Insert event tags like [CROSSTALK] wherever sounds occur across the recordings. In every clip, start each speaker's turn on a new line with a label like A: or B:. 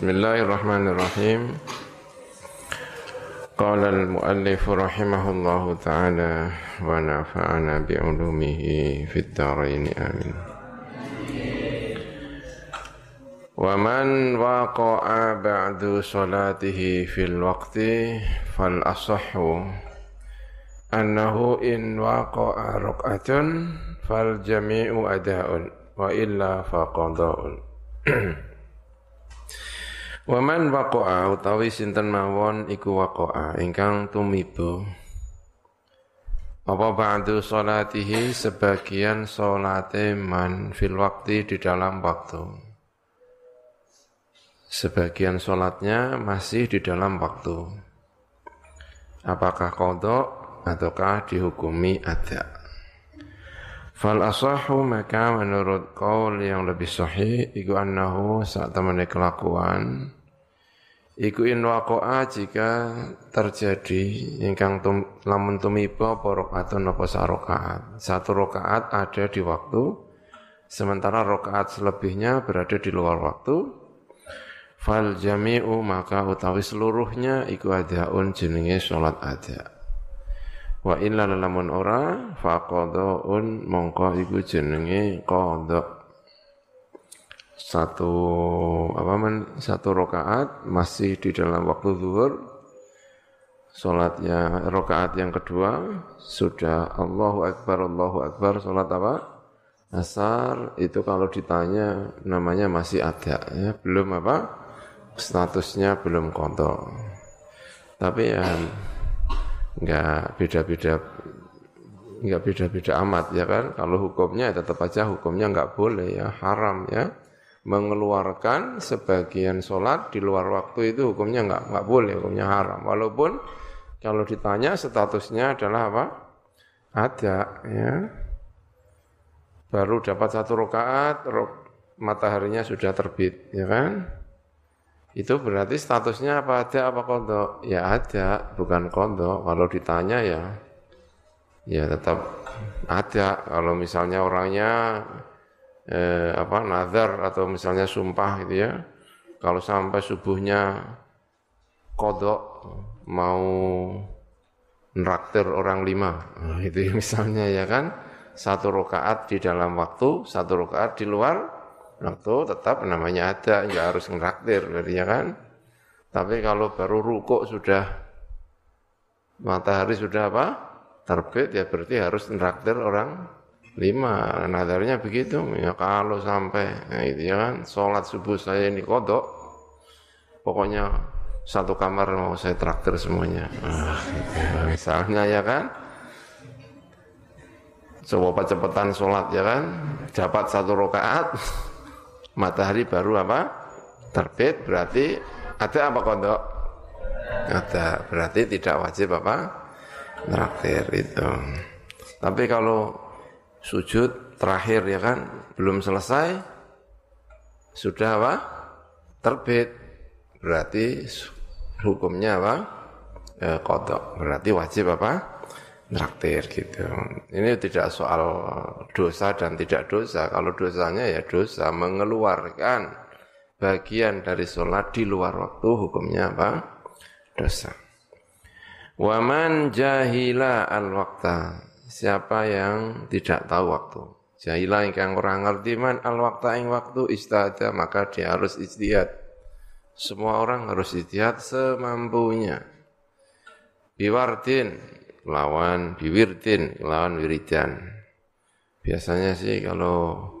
A: بسم الله الرحمن الرحيم قال المؤلف رحمه الله تعالى ونفعنا بعلومه في الدارين آمين ومن وقع بعد صلاته في الوقت فالأصح أنه إن وقع ركعة فالجميع أداء وإلا فقضاء Waman waqa'a utawi sinten mawon iku waqa'a ingkang tumiba. Apa ba'du salatihi sebagian salate man fil waktu di dalam waktu. Sebagian salatnya masih di dalam waktu. Apakah kodok ataukah dihukumi ada Fal asahu maka menurut kaul yang lebih sahih iku annahu saat temani kelakuan Iku in waqa'a jika terjadi ingkang tum, lamun tumiba apa rakaatun apa sarokaat. Satu rakaat ada di waktu, sementara rakaat selebihnya berada di luar waktu. Fal jami'u maka utawi seluruhnya iku adaun jenenge salat ada. Wa illa lamun ora faqadhaun mongko iku jenenge qadha satu apa men, satu rokaat masih di dalam waktu zuhur. Sholatnya rokaat yang kedua sudah Allahu Akbar Allahu Akbar sholat apa? Asar itu kalau ditanya namanya masih ada ya. Belum apa? Statusnya belum kontol tapi ya nggak beda-beda nggak beda-beda amat ya kan? Kalau hukumnya ya tetap aja hukumnya nggak boleh ya. Haram ya mengeluarkan sebagian sholat di luar waktu itu hukumnya nggak nggak boleh, hukumnya haram. Walaupun kalau ditanya statusnya adalah apa? Ada, ya. Baru dapat satu rakaat, mataharinya sudah terbit, ya kan? Itu berarti statusnya apa ada apa kodok? Ya ada, bukan kodok. Kalau ditanya ya, ya tetap ada. Kalau misalnya orangnya eh, apa nazar atau misalnya sumpah gitu ya. Kalau sampai subuhnya kodok mau neraktir orang lima nah, [LAUGHS] itu misalnya ya kan. Satu rakaat di dalam waktu satu rakaat di luar waktu tetap namanya ada nggak harus neraktir berarti ya kan. Tapi kalau baru rukuk sudah matahari sudah apa terbit ya berarti harus neraktir orang lima nadarnya begitu. Ya kalau sampai nah itu ya kan sholat subuh saya ini kodok. Pokoknya satu kamar mau saya traktir semuanya. Nah, gitu. misalnya ya kan. Coba cepetan sholat ya kan. Dapat satu rakaat [LAUGHS] matahari baru apa? Terbit berarti ada apa kodok? Ada berarti tidak wajib apa? Traktir itu. Tapi kalau sujud terakhir ya kan? Belum selesai sudah apa? Terbit. Berarti hukumnya apa? E, kodok. Berarti wajib apa? Traktir gitu. Ini tidak soal dosa dan tidak dosa. Kalau dosanya ya dosa. Mengeluarkan bagian dari sholat di luar waktu hukumnya apa? Dosa. Waman jahila al wakta siapa yang tidak tahu waktu. Jahilah ingkang orang ngerti man al waktu ing waktu istada maka dia harus istihad. Semua orang harus istihad semampunya. Biwardin lawan biwirdin lawan wiridan. Biasanya sih kalau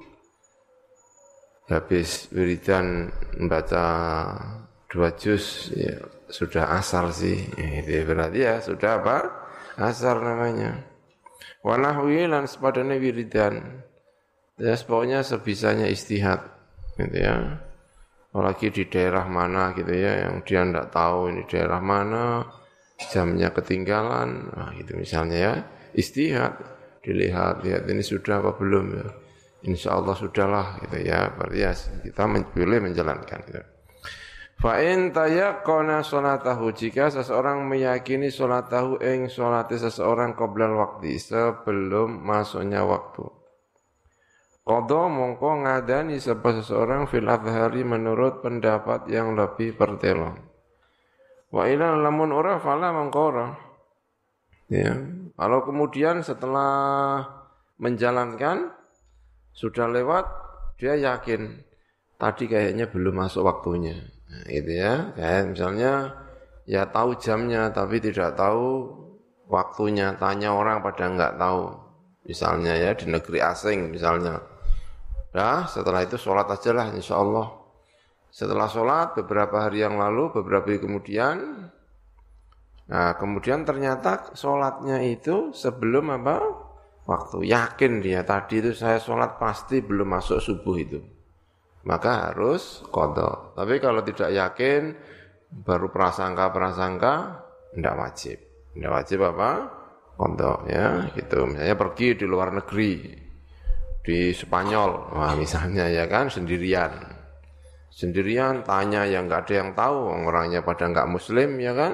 A: habis wiridan membaca dua juz ya sudah asar sih. Itu berarti ya sudah apa? Asar namanya. Wanahwi lan sepadane wiridan. Ya pokoknya sebisanya istihad gitu ya. Apalagi di daerah mana gitu ya yang dia tidak tahu ini daerah mana, jamnya ketinggalan, nah gitu misalnya ya. Istihad dilihat lihat ini sudah apa belum ya. Insya Allah sudahlah gitu ya. Berarti ya kita boleh menjalankan gitu. Fa'in tayakkona sholatahu jika seseorang meyakini sholatahu ing sholati seseorang qoblal waktu sebelum masuknya waktu. Kodo mongko ngadani sapa seseorang fil adhari menurut pendapat yang lebih pertelo. Wa ila lamun ora fala mangkora. Ya. Kalau kemudian setelah menjalankan sudah lewat dia yakin tadi kayaknya belum masuk waktunya. Nah, itu ya. Kayak misalnya ya tahu jamnya tapi tidak tahu waktunya, tanya orang pada enggak tahu. Misalnya ya di negeri asing misalnya. Nah setelah itu sholat aja lah insya Allah. Setelah sholat beberapa hari yang lalu, beberapa hari kemudian, nah kemudian ternyata sholatnya itu sebelum apa? Waktu yakin dia tadi itu saya sholat pasti belum masuk subuh itu. Maka harus kodok. Tapi kalau tidak yakin, baru prasangka-prasangka, tidak wajib. Tidak wajib apa? Kodok ya, gitu. Misalnya pergi di luar negeri, di Spanyol, wah misalnya ya kan sendirian, sendirian tanya yang nggak ada yang tahu, orangnya pada nggak Muslim ya kan,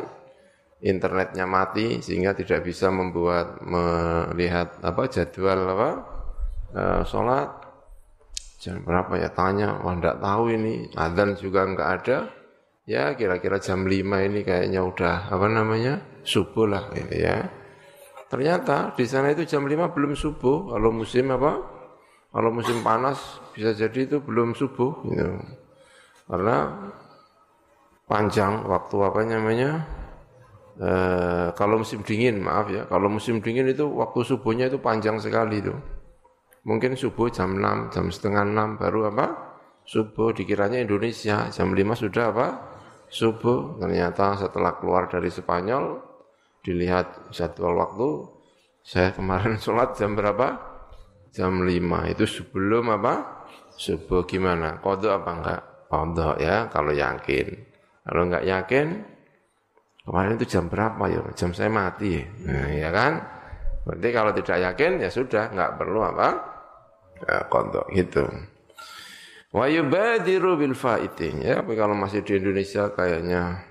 A: internetnya mati sehingga tidak bisa membuat melihat apa jadwal apa e, sholat jam berapa ya tanya, wah nggak tahu ini, adzan juga nggak ada, ya kira-kira jam 5 ini kayaknya udah apa namanya subuh lah gitu ya. Ternyata di sana itu jam 5 belum subuh kalau musim apa kalau musim panas bisa jadi itu belum subuh gitu. Karena panjang waktu apa namanya? E, kalau musim dingin, maaf ya, kalau musim dingin itu waktu subuhnya itu panjang sekali itu. Mungkin subuh jam 6, jam setengah 6 baru apa? Subuh dikiranya Indonesia, jam 5 sudah apa? Subuh. Ternyata setelah keluar dari Spanyol, dilihat jadwal waktu, saya kemarin [LAUGHS] sholat jam berapa? jam 5 itu sebelum apa? Subuh gimana? Kodok apa enggak? Kodok ya kalau yakin. Kalau enggak yakin, kemarin itu jam berapa ya? Jam saya mati. Nah, ya kan? Berarti kalau tidak yakin ya sudah, enggak perlu apa? Ya, kodok gitu. Wa yubadiru bil faiti. Ya, tapi kalau masih di Indonesia kayaknya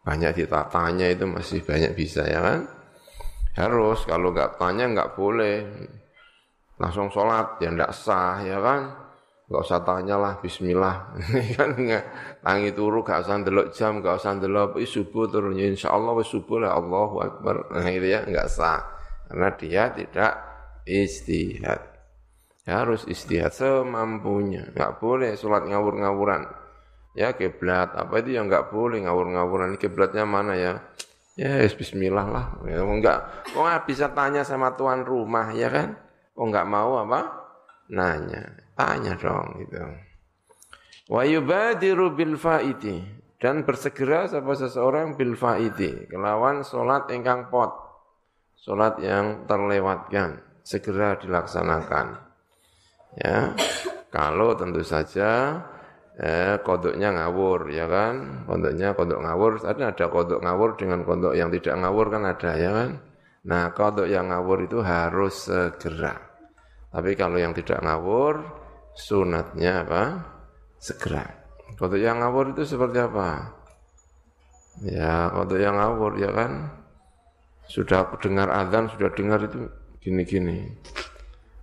A: banyak ditatanya itu masih banyak bisa ya kan? Harus kalau enggak tanya enggak boleh. Langsung sholat ya ndak sah ya kan? Nggak usah tanya lah Bismillah. [LAUGHS] Kan nggak tangi turu gak usah ndelok jam gak usah ndelok subuh turunnya. Insya Allah subuh lah Allahu Akbar. Nah itu ya nggak sah. Karena dia tidak istihad harus istihad semampunya nggak boleh sholat ngawur-ngawuran ya kiblat apa itu yang nggak boleh ngawur-ngawuran kiblatnya mana ya ya Bismillah lah ya, enggak kok bisa tanya sama tuan rumah ya kan Oh enggak mau apa? Nanya. Tanya dong gitu. Wa yubadiru bil faiti dan bersegera sapa seseorang bil faiti kelawan salat ingkang pot. Salat yang terlewatkan segera dilaksanakan. Ya. Kalau tentu saja eh, kodoknya ngawur ya kan kodoknya kodok ngawur ada ada kodok ngawur dengan kodok yang tidak ngawur kan ada ya kan nah kodok yang ngawur itu harus segera tapi kalau yang tidak ngawur, sunatnya apa? Segera. Kalau yang ngawur itu seperti apa? Ya, kalau yang ngawur ya kan, sudah dengar azan, sudah dengar itu gini-gini.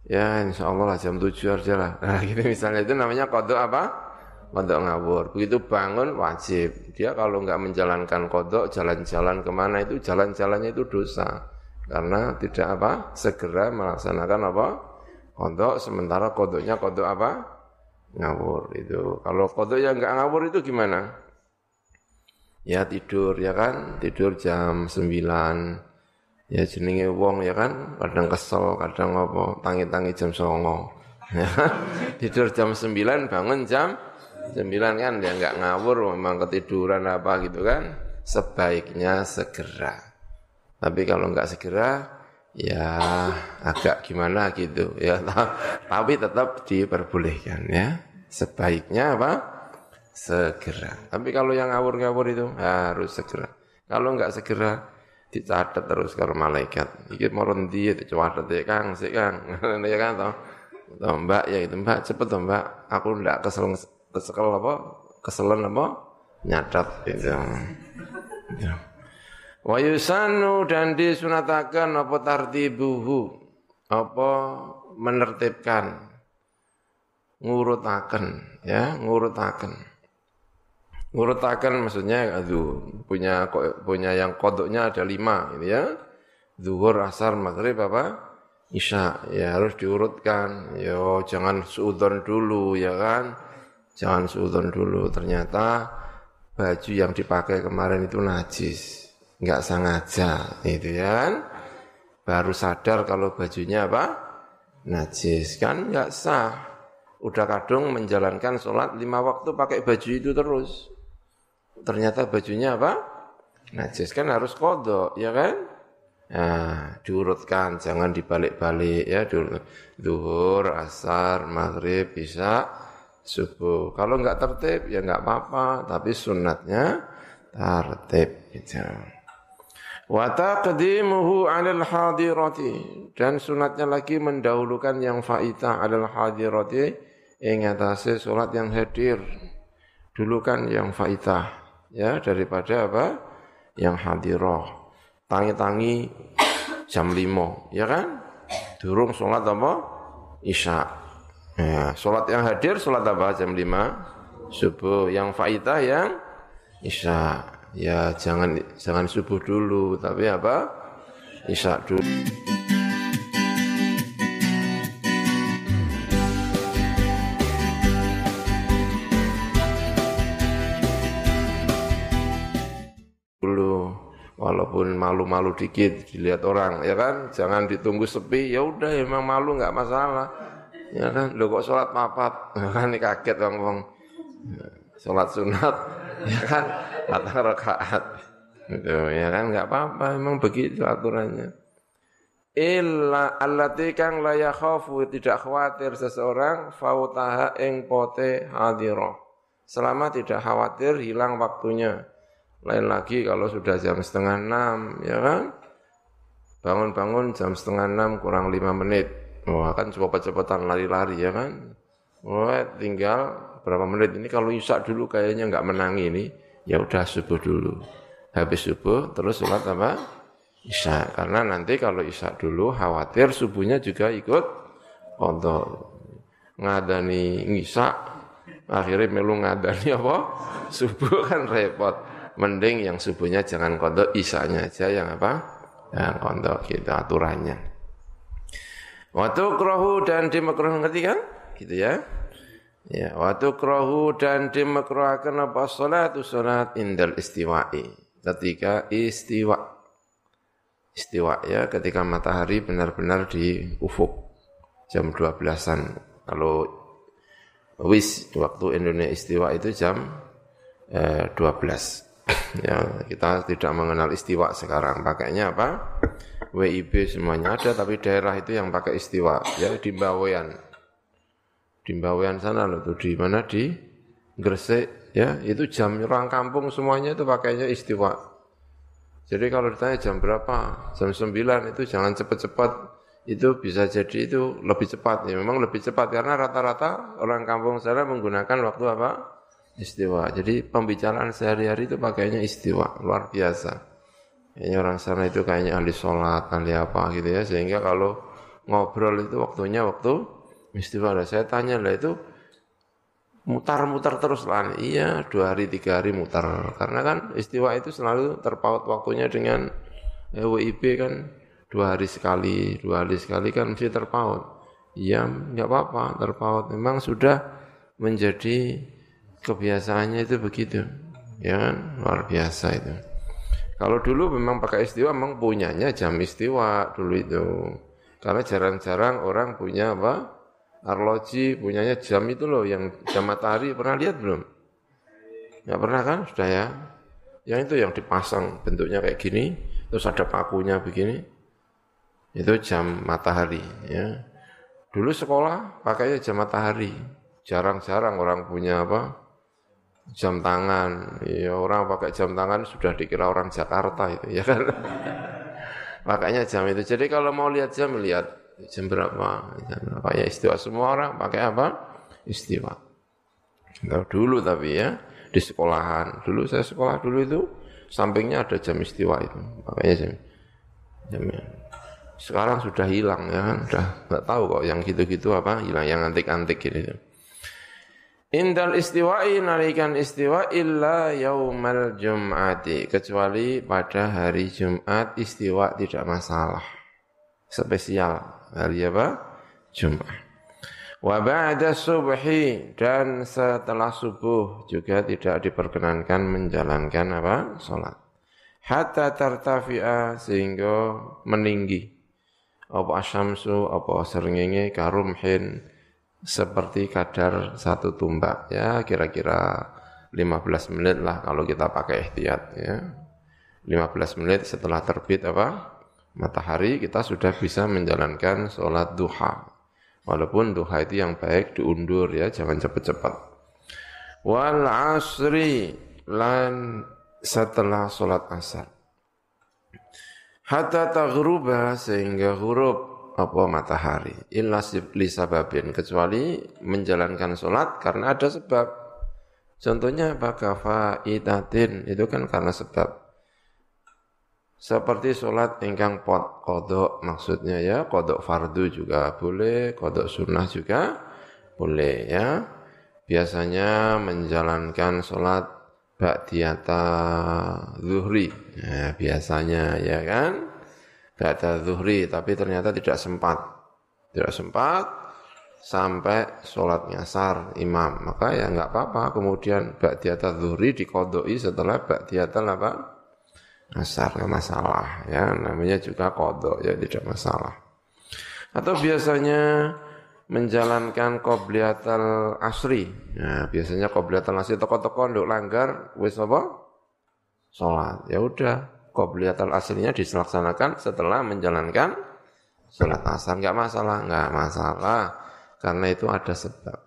A: Ya, insya Allah lah jam 7 aja lah. Nah, [LAUGHS] gitu misalnya itu namanya kodok apa? Kodok ngawur. Begitu bangun wajib. Dia kalau nggak menjalankan kodok, jalan-jalan ke mana itu, jalan-jalannya itu dosa. Karena tidak apa? Segera melaksanakan apa? kodok sementara kodoknya kodok apa ngawur itu kalau kodok yang nggak ngawur itu gimana ya tidur ya kan tidur jam 9 ya jenenge wong ya kan? Kadang kesel kadang apa tangi-tangi jam songo. Ya kan? [LAUGHS] tidur jam 9 bangun jam 9 kan? Dia nggak ngawur memang ketiduran apa gitu kan? Sebaiknya segera. Tapi kalau nggak segera ya agak gimana gitu. Ya tapi tetap diperbolehkan ya. Sebaiknya apa? Segera. Tapi kalau yang ngawur-ngawur itu harus segera. Kalau enggak segera dicatat terus kalau malaikat. Iki mau rendi dicatat ya Kang? Sik Kang? [LAUGHS] Ya kan toh? Toh Mbak ya itu Mbak cepet toh Mbak. Aku enggak kesel kesel apa? Keselen apa? Nyatat itu ya. Wa yusanu dan disunatakan apa tartibuhu? Apa menertibkan? Ngurutaken ya, ngurutaken. Ngurutaken maksudnya aduh punya punya yang kodoknya ada lima ini ya. Zuhur, asar, maghrib apa? Isya. Ya harus diurutkan. Yo jangan suudon dulu ya kan. Jangan suudon dulu. Ternyata baju yang dipakai kemarin itu najis. Enggak sengaja itu ya kan. Baru sadar kalau bajunya apa? Najis kan enggak sah udah kadung menjalankan sholat lima waktu pakai baju itu terus. Ternyata bajunya apa? Najis kan harus kodok, ya kan? Nah, diurutkan, jangan dibalik-balik ya. Duhur, asar, maghrib, bisa, subuh. Kalau enggak tertib ya enggak apa-apa, tapi sunatnya tertib. Gitu. Wa taqdimuhu 'alal hadirati dan sunatnya lagi mendahulukan yang faita 'alal hadirati ing atase salat yang hadir. Dulu kan yang faidah ya daripada apa? Yang hadirah. Tangi-tangi jam 5, ya kan? Durung salat apa? Isya. Ya, salat yang hadir salat apa jam 5? Subuh. Yang faidah yang Isya. Ya jangan jangan subuh dulu, tapi apa? Isya dulu. Walaupun malu-malu dikit dilihat orang ya kan? Jangan ditunggu sepi ya udah emang malu nggak masalah. Ya kan? Lo kok sholat mapat [LAUGHS] ya kan? Ini kaget bang bang sholat sunat [LAUGHS] ya kan? Datang rakaat. Gitu ya kan? Nggak apa-apa emang begitu aturannya. Illa allati kang la yakhafu tidak khawatir seseorang fautaha ing pote hadira selama tidak khawatir hilang waktunya lain lagi kalau sudah jam setengah enam, ya kan? Bangun-bangun jam setengah enam kurang lima menit. Wah kan cepet-cepetan lari-lari ya kan? Wah tinggal berapa menit ini kalau isak dulu kayaknya nggak menang ini. Ya udah subuh dulu. Habis subuh terus sholat apa? Isya. Karena nanti kalau isak dulu khawatir subuhnya juga ikut untuk ngadani ngisak akhirnya melu ngadani apa? [LAUGHS] Subuh kan repot mending yang subuhnya jangan kodok, isanya aja yang apa? Yang kodok gitu aturannya. Waktu krohu dan dimakruh ngerti kan? Gitu ya. Ya, waktu krohu dan dimakruhkan apa salat salat indal istiwa'i. Ketika istiwa. Istiwa ya ketika matahari benar-benar di ufuk jam 12-an. Kalau wis waktu Indonesia istiwa itu jam eh, 12 ya kita tidak mengenal istiwa sekarang. Pakainya apa? WIB semuanya ada tapi daerah itu yang pakai istiwa. Ya di Bawean di Bawean sana loh tuh. Di mana? Di Gresik. Ya itu jam orang kampung semuanya itu pakainya istiwa. Jadi kalau ditanya jam berapa? Jam 9 itu jangan cepat-cepat. Itu bisa jadi itu lebih cepat. Ya memang lebih cepat. Karena rata-rata orang kampung sana menggunakan waktu apa istiwa. Jadi pembicaraan sehari-hari itu pakainya istiwa, luar biasa. Ini orang sana itu kayaknya ahli sholat, ahli apa gitu ya. Sehingga kalau ngobrol itu waktunya waktu istiwa. Nah, saya tanya lah itu mutar-mutar terus lah. Iya, dua hari, tiga hari mutar. Karena kan istiwa itu selalu terpaut waktunya dengan eh, WIB kan dua hari sekali, dua hari sekali kan mesti terpaut. Iya, nggak apa-apa, terpaut. Memang sudah menjadi kebiasaannya itu begitu. Ya kan? Luar biasa itu. Kalau dulu memang pakai istiwa memang punyanya jam istiwa dulu itu. Karena jarang-jarang orang punya apa? Arloji punyanya jam itu loh yang jam matahari pernah lihat belum? Ya pernah kan? Sudah ya. Yang itu yang dipasang bentuknya kayak gini, terus ada pakunya begini. Itu jam matahari ya. Dulu sekolah pakainya jam matahari. Jarang-jarang orang punya apa? Jam tangan. Ya orang pakai jam tangan sudah dikira orang Jakarta itu ya kan. [LAUGHS] Makanya jam itu. Jadi kalau mau lihat jam lihat jam berapa. Jam berapa ya istiwa semua orang pakai apa? Istiwa. Nah, dulu tapi ya di sekolahan. Dulu saya sekolah dulu itu sampingnya ada jam istiwa itu. Makanya jam jamnya. Sekarang sudah hilang ya kan. Sudah nggak tahu kok yang gitu-gitu apa hilang yang antik-antik gitu. Indal istiwa'i nalikan istiwa illa yaumal jum'ati. Kecuali pada hari Jumat istiwa tidak masalah. Spesial. Hari apa? Jumat. Wa ba'da subhi dan setelah subuh juga tidak diperkenankan menjalankan apa? Salat. Hatta tartafi'a sehingga meninggi. Apa asyamsu, apa serengenge karumhin seperti kadar satu tumbak ya. Kira-kira 15 menit lah kalau kita pakai ihtiyat ya. 15 menit setelah terbit apa? Matahari kita sudah bisa menjalankan sholat duha. Walaupun duha itu yang baik diundur ya. Jangan cepat-cepat wal asri lan setelah sholat asar. Hatta taghruba sehingga huruf apa matahari. Illa li sababin kecuali menjalankan sholat karena ada sebab. Contohnya apa kafaitatin itu kan karena sebab. Seperti sholat ingkang pot kodok maksudnya ya kodok fardu juga boleh kodok sunnah juga boleh ya. Biasanya menjalankan sholat ba'diyata zuhri. Ya, biasanya ya kan Ba'da zuhri, tapi ternyata tidak sempat. Tidak sempat sampai sholat nyasar imam. Maka ya enggak apa-apa. Kemudian ba'diyata zuhri dikodoi setelah ba'diyata apa? Nasar, enggak masalah. Ya, namanya juga kodok, ya tidak masalah. Atau biasanya menjalankan qobliyatal asri. Nah, biasanya qobliyatal asri toko-toko untuk langgar, wis apa? Sholat. Ya udah, qobliyatul aslinya dilaksanakan setelah menjalankan sholat asar. Enggak masalah, enggak masalah. Karena itu ada sebab.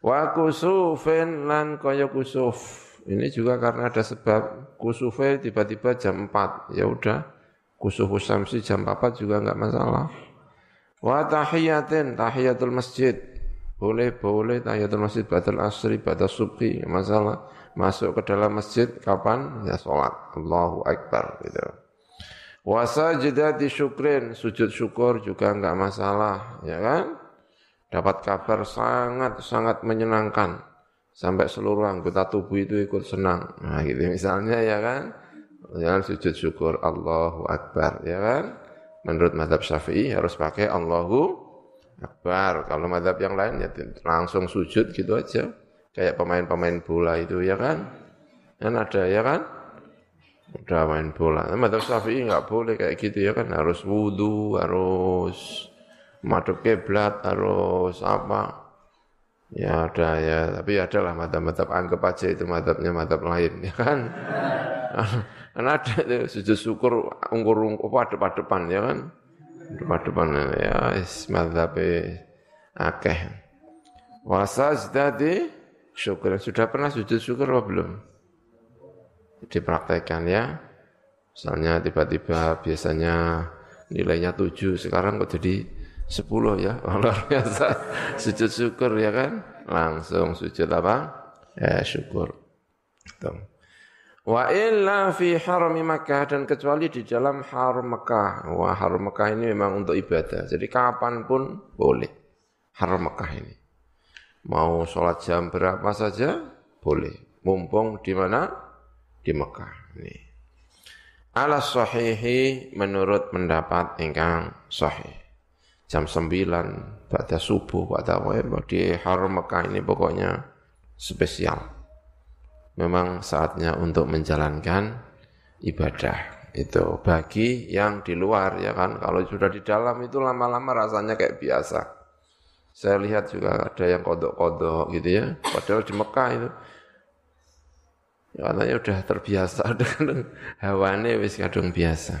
A: Wa kusufin lan kaya kusuf. Ini juga karena ada sebab. Kusufnya tiba-tiba jam 4. Ya udah. Kusuf usamsi jam 4 juga enggak masalah. Wa tahiyatin, tahiyatul masjid. Boleh, boleh tahiyatul masjid badal asri, badal subhi, masalah masuk ke dalam masjid kapan? Ya sholat. Allahu Akbar gitu. Wasa di syukrin, sujud syukur juga enggak masalah, ya kan? Dapat kabar sangat-sangat menyenangkan. Sampai seluruh anggota tubuh itu ikut senang. Nah gitu misalnya ya kan? Jangan sujud syukur Allahu Akbar, ya kan? Menurut madhab syafi'i harus pakai Allahu Akbar. Kalau madhab yang lain ya langsung sujud gitu aja kayak pemain-pemain bola itu ya kan? Kan ada ya kan? Udah main bola. Nah, Madhab Syafi'i nggak boleh kayak gitu ya kan? Harus wudhu harus madhab kiblat harus apa? Ya ada ya. Tapi ada lah madhab-madhab anggap aja itu madhabnya madhab lain ya kan? [LAUGHS] Kan ada itu sujud syukur ungkur-ungkur apa depan-depan ya kan? Depan-depan ya is madhab akeh. Wasajdi syukur. Sudah pernah sujud syukur apa belum? Dipraktekkan ya. Misalnya tiba-tiba biasanya nilainya 7, sekarang kok jadi 10 ya. [LAUGHS] Luar biasa. Sujud syukur ya kan? Langsung sujud apa? Ya syukur. Tuh. Wa illa fi harami Makkah dan kecuali di dalam haram Makkah. Wah, haram Makkah ini memang untuk ibadah. Jadi kapan pun boleh haram Makkah ini. Mau sholat jam berapa saja boleh. Mumpung di mana? Di Mekah. Ini. Ala sahihi menurut pendapat ingkang sahih. Jam 9 pada subuh pada di haram Mekah ini pokoknya spesial. Memang saatnya untuk menjalankan ibadah itu bagi yang di luar ya kan kalau sudah di dalam itu lama-lama rasanya kayak biasa saya lihat juga ada yang kodok-kodok gitu ya. Padahal di Mekah itu ya katanya udah terbiasa [LAUGHS] dengan hawane wis kadung biasa.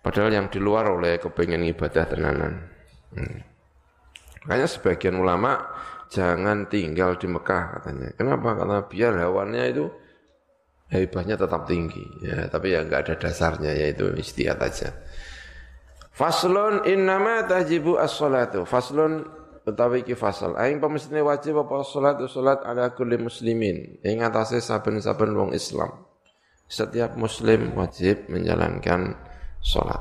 A: Padahal yang di luar oleh kepengen ibadah tenanan. Hmm. Sebagian ulama jangan tinggal di Mekah katanya. Kenapa? Karena biar hawannya itu hebatnya tetap tinggi. Ya, tapi ya enggak ada dasarnya yaitu istiadat aja. Faslun innama tajibu as-salatu. Faslun utawi iki fasal. Aing pemestine wajib apa salat salat ala kulli muslimin. Ing atase saben-saben wong Islam. Setiap muslim wajib menjalankan salat.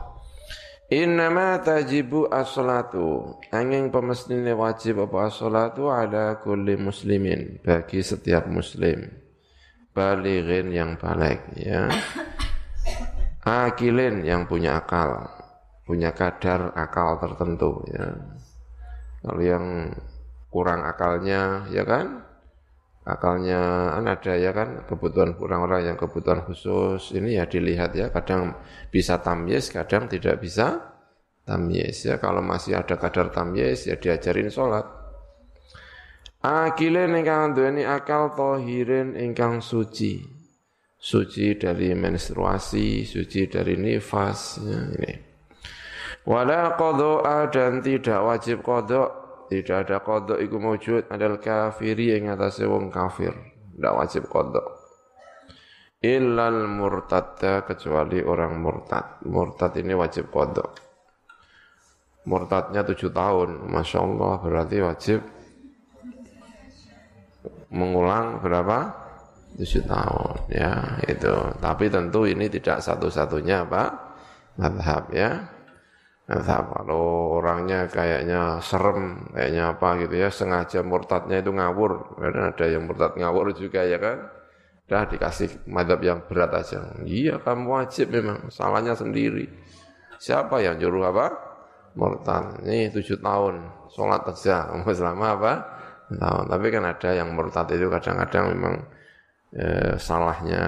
A: Innama tajibu as-salatu. Angin pemestine wajib apa as-salatu ada kulli muslimin. Bagi setiap muslim. Balighin yang balik. Ya. Akilin yang punya akal. Punya kadar akal tertentu. Ya. Kalau yang kurang akalnya, ya kan? akalnya kan ada ya kan kebutuhan orang-orang yang kebutuhan khusus ini ya dilihat ya kadang bisa tamyiz kadang tidak bisa tamyiz ya kalau masih ada kadar tamyiz ya diajarin sholat akile ingkang duweni akal tohirin ingkang suci suci dari menstruasi suci dari nifas ya, ini wala qadha dan tidak wajib qadha tidak ada kodok iku mewujud adalah kafiri yang atasnya wong kafir. Tidak wajib kodok. Illal murtadda kecuali orang murtad. Murtad ini wajib kodok. Murtadnya tujuh tahun. Masya Allah berarti wajib mengulang berapa? Tujuh tahun. Ya itu. Tapi tentu ini tidak satu-satunya Pak. Madhab ya. Nah, kalau orangnya kayaknya serem, kayaknya apa gitu ya, sengaja murtadnya itu ngawur. Karena ada yang murtad ngawur juga ya kan. Dah dikasih madhab yang berat aja. Iya kamu wajib memang, salahnya sendiri. Siapa yang nyuruh apa? Murtad. Ini tujuh tahun, sholat aja. Selama apa? Tahun. Tapi kan ada yang murtad itu kadang-kadang memang eh, salahnya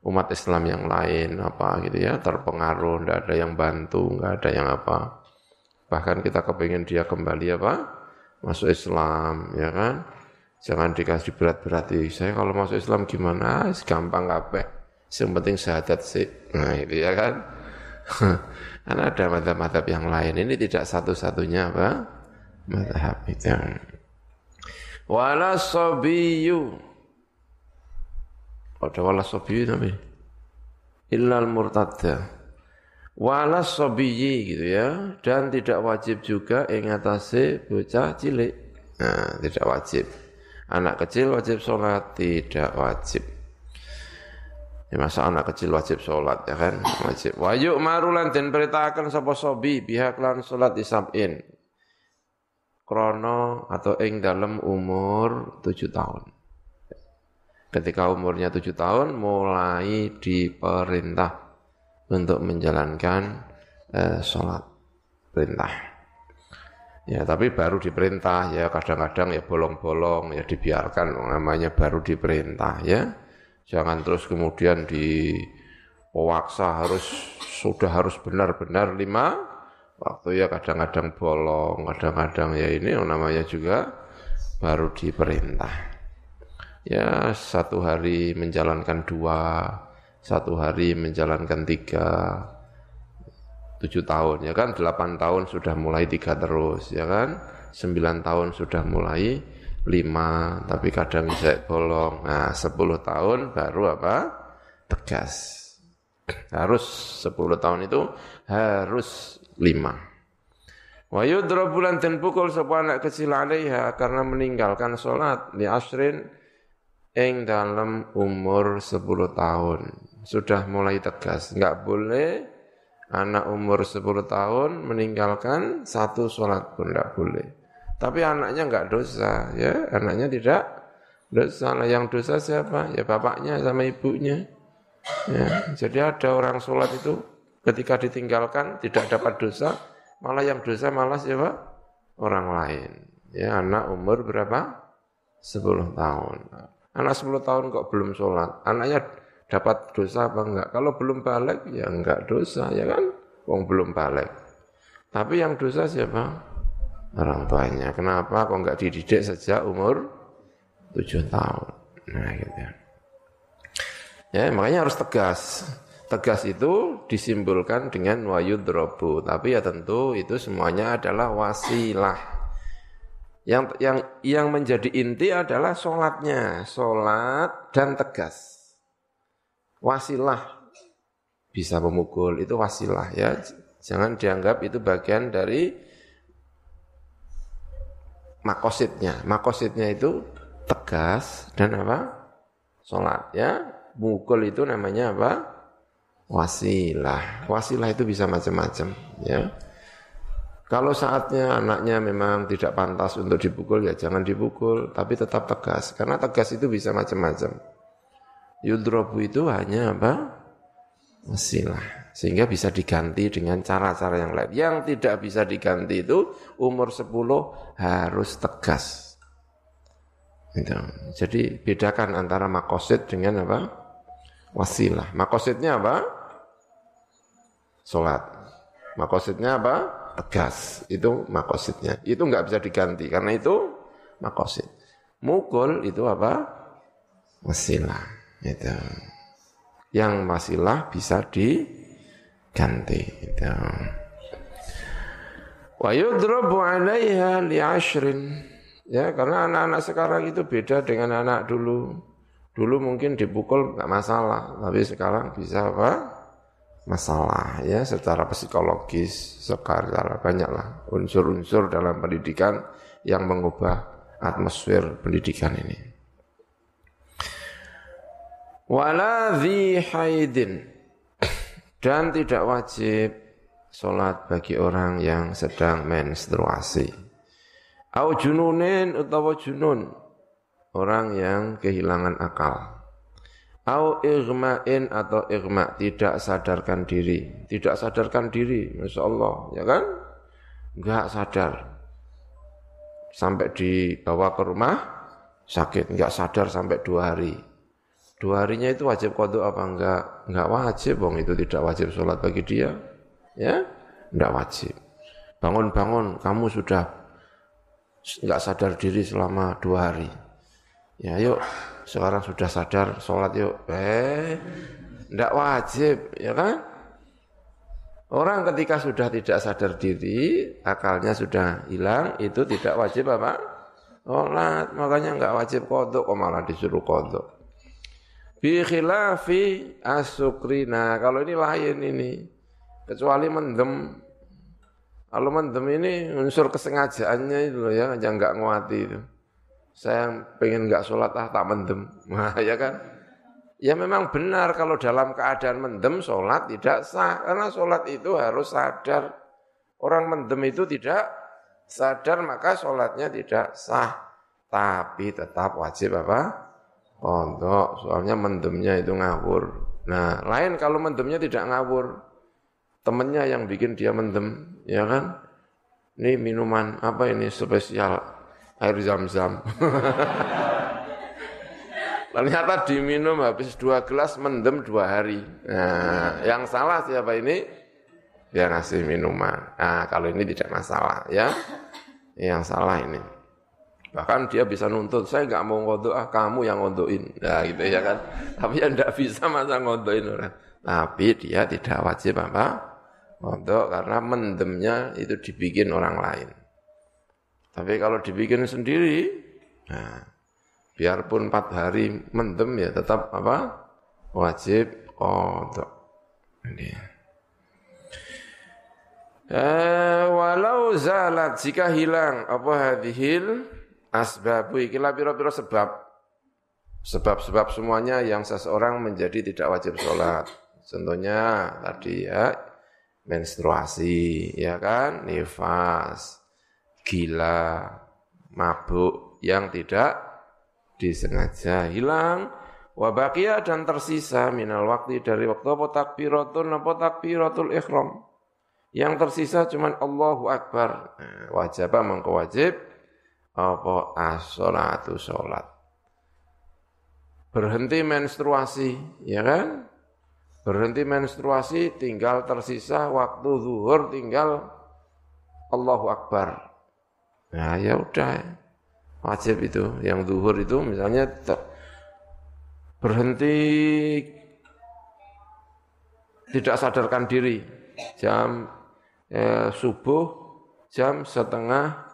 A: umat Islam yang lain apa gitu ya terpengaruh tidak ada yang bantu nggak ada yang apa. Bahkan kita kepingin dia kembali apa masuk Islam ya kan? Jangan dikasih berat-berati saya kalau masuk Islam gimana? Gampang apa yang penting syahadat sih. Nah itu ya kan? [LAUGHS] Karena ada madhab-madhab yang lain. Ini tidak satu-satunya apa madhab itu wala sabiyu ada wala sobiyi tapi. Illal murtadda. Wala sobiyi gitu ya. Dan tidak wajib juga ingatasi bocah cilik. Nah tidak wajib. Anak kecil wajib sholat tidak wajib. Ya masa anak kecil wajib sholat ya kan? Wajib. Wayuk marulan dan perintahkan sapa sobi pihak lan sholat sab'in. Krono atau ing dalam umur tujuh tahun ketika umurnya tujuh tahun mulai diperintah untuk menjalankan eh, sholat perintah. Ya, tapi baru diperintah ya kadang-kadang ya bolong-bolong ya dibiarkan namanya baru diperintah ya. Jangan terus kemudian diwaksa harus sudah harus benar-benar lima waktu ya kadang-kadang bolong, kadang-kadang ya ini namanya juga baru diperintah ya satu hari menjalankan dua, satu hari menjalankan tiga, tujuh tahun ya kan, delapan tahun sudah mulai tiga terus ya kan, sembilan tahun sudah mulai lima, tapi kadang bisa bolong. Nah sepuluh tahun baru apa? Tegas. Harus sepuluh tahun itu harus lima. Wa yudrabulan dan pukul sebuah anak kecil alaiha karena meninggalkan sholat di asrin ing dalam umur 10 tahun. Sudah mulai tegas. Nggak boleh anak umur 10 tahun meninggalkan satu sholat pun nggak boleh. Tapi anaknya nggak dosa ya. Anaknya tidak dosa. Nah yang dosa siapa? Ya bapaknya sama ibunya. Ya jadi ada orang sholat itu ketika ditinggalkan tidak dapat dosa malah yang dosa malah siapa? Orang lain. Ya anak umur berapa? 10 tahun Anak 10 tahun kok belum sholat. Anaknya dapat dosa apa enggak? Kalau belum balik ya enggak dosa ya kan? Wong belum balik. Tapi yang dosa siapa? Orang tuanya. Kenapa kok enggak dididik sejak umur 7 tahun? Nah gitu ya. Ya makanya harus tegas. Tegas itu disimbolkan dengan wayudrobu. Tapi ya tentu itu semuanya adalah wasilah yang yang yang menjadi inti adalah sholatnya, sholat dan tegas. Wasilah bisa memukul itu wasilah ya. Jangan dianggap itu bagian dari makositnya. Makositnya itu tegas dan apa? Sholat ya. Mukul itu namanya apa? wasilah. Wasilah itu bisa macam-macam, ya. Kalau saatnya anaknya memang tidak pantas untuk dipukul, ya jangan dipukul, tapi tetap tegas. Karena tegas itu bisa macam-macam. Yudrobu itu hanya apa? Wasilah. Sehingga bisa diganti dengan cara-cara yang lain. Yang tidak bisa diganti itu umur 10 harus tegas. Gitu. Jadi bedakan antara makosid dengan apa? Wasilah. Makosidnya apa? Sholat. Makosidnya apa? Tegas itu makosidnya. Itu nggak bisa diganti karena itu makosid. Mukul itu apa? Wasilah itu yang wasilah bisa diganti itu wa yudrabu 'alaiha li'ashrin ya karena anak-anak sekarang itu beda dengan anak dulu. Dulu mungkin dipukul nggak masalah. Tapi sekarang bisa apa masalah ya secara psikologis secara banyaklah unsur-unsur dalam pendidikan yang mengubah atmosfer pendidikan ini. Wala haidin dan tidak wajib sholat bagi orang yang sedang menstruasi. Au jununin utawa junun orang yang kehilangan akal. Au irma'in atau irma' tidak sadarkan diri. Tidak sadarkan diri, Masya Allah, ya kan? Enggak sadar. Sampai dibawa ke rumah, sakit. Enggak sadar sampai dua hari. Dua harinya itu wajib kodok apa enggak? Enggak wajib, bong itu tidak wajib sholat bagi dia. Ya, enggak wajib. Bangun-bangun, kamu sudah enggak sadar diri selama dua hari. Ya yuk, sekarang sudah sadar sholat yuk. Eh, tidak wajib, ya kan? Orang ketika sudah tidak sadar diri, akalnya sudah hilang, itu tidak wajib apa? Sholat, makanya nggak wajib kodok, kok malah disuruh kodok. Bi khilafi asukrina, kalau ini lain ini, kecuali mendem. Kalau mendem ini unsur kesengajaannya itu ya, yang nggak nguati itu saya pengen nggak sholat ah tak mendem, [LAUGHS] nah, ya kan? Ya memang benar kalau dalam keadaan mendem sholat tidak sah karena sholat itu harus sadar. Orang mendem itu tidak sadar maka sholatnya tidak sah. Tapi tetap wajib apa? Pondok, soalnya mendemnya itu ngawur. Nah, lain kalau mendemnya tidak ngawur. Temennya yang bikin dia mendem, ya kan? Ini minuman apa ini spesial air zam-zam. [LAUGHS] Ternyata diminum habis dua gelas mendem dua hari. Nah, yang salah siapa ini? Dia ngasih minuman. Nah, kalau ini tidak masalah ya. Yang salah ini. Bahkan dia bisa nuntut, saya nggak mau ngodok, ah kamu yang ngodokin. Nah gitu ya kan. Tapi ya tidak bisa masa ngodokin orang. Tapi dia tidak wajib apa? Ngodok karena mendemnya itu dibikin orang lain. Tapi kalau dibikin sendiri, nah, biarpun empat hari mendem ya tetap apa? Wajib kodok. Ini. Eh, walau zalat jika hilang apa hadhil asbabu ikilah piro-piro sebab sebab-sebab semuanya yang seseorang menjadi tidak wajib sholat. Contohnya tadi ya menstruasi, ya kan, nifas, gila, mabuk yang tidak disengaja hilang. Wabakia dan tersisa minal waktu dari waktu apa takbiratun apa takbiratul ikhram yang tersisa cuman Allahu Akbar. Nah, wajib mengko wajib? Apa? As-salatu salat berhenti menstruasi ya kan? Berhenti menstruasi tinggal tersisa waktu zuhur tinggal Allahu Akbar Nah ya udah. Wajib itu. Yang zuhur itu misalnya berhenti tidak sadarkan diri. Jam eh, subuh jam setengah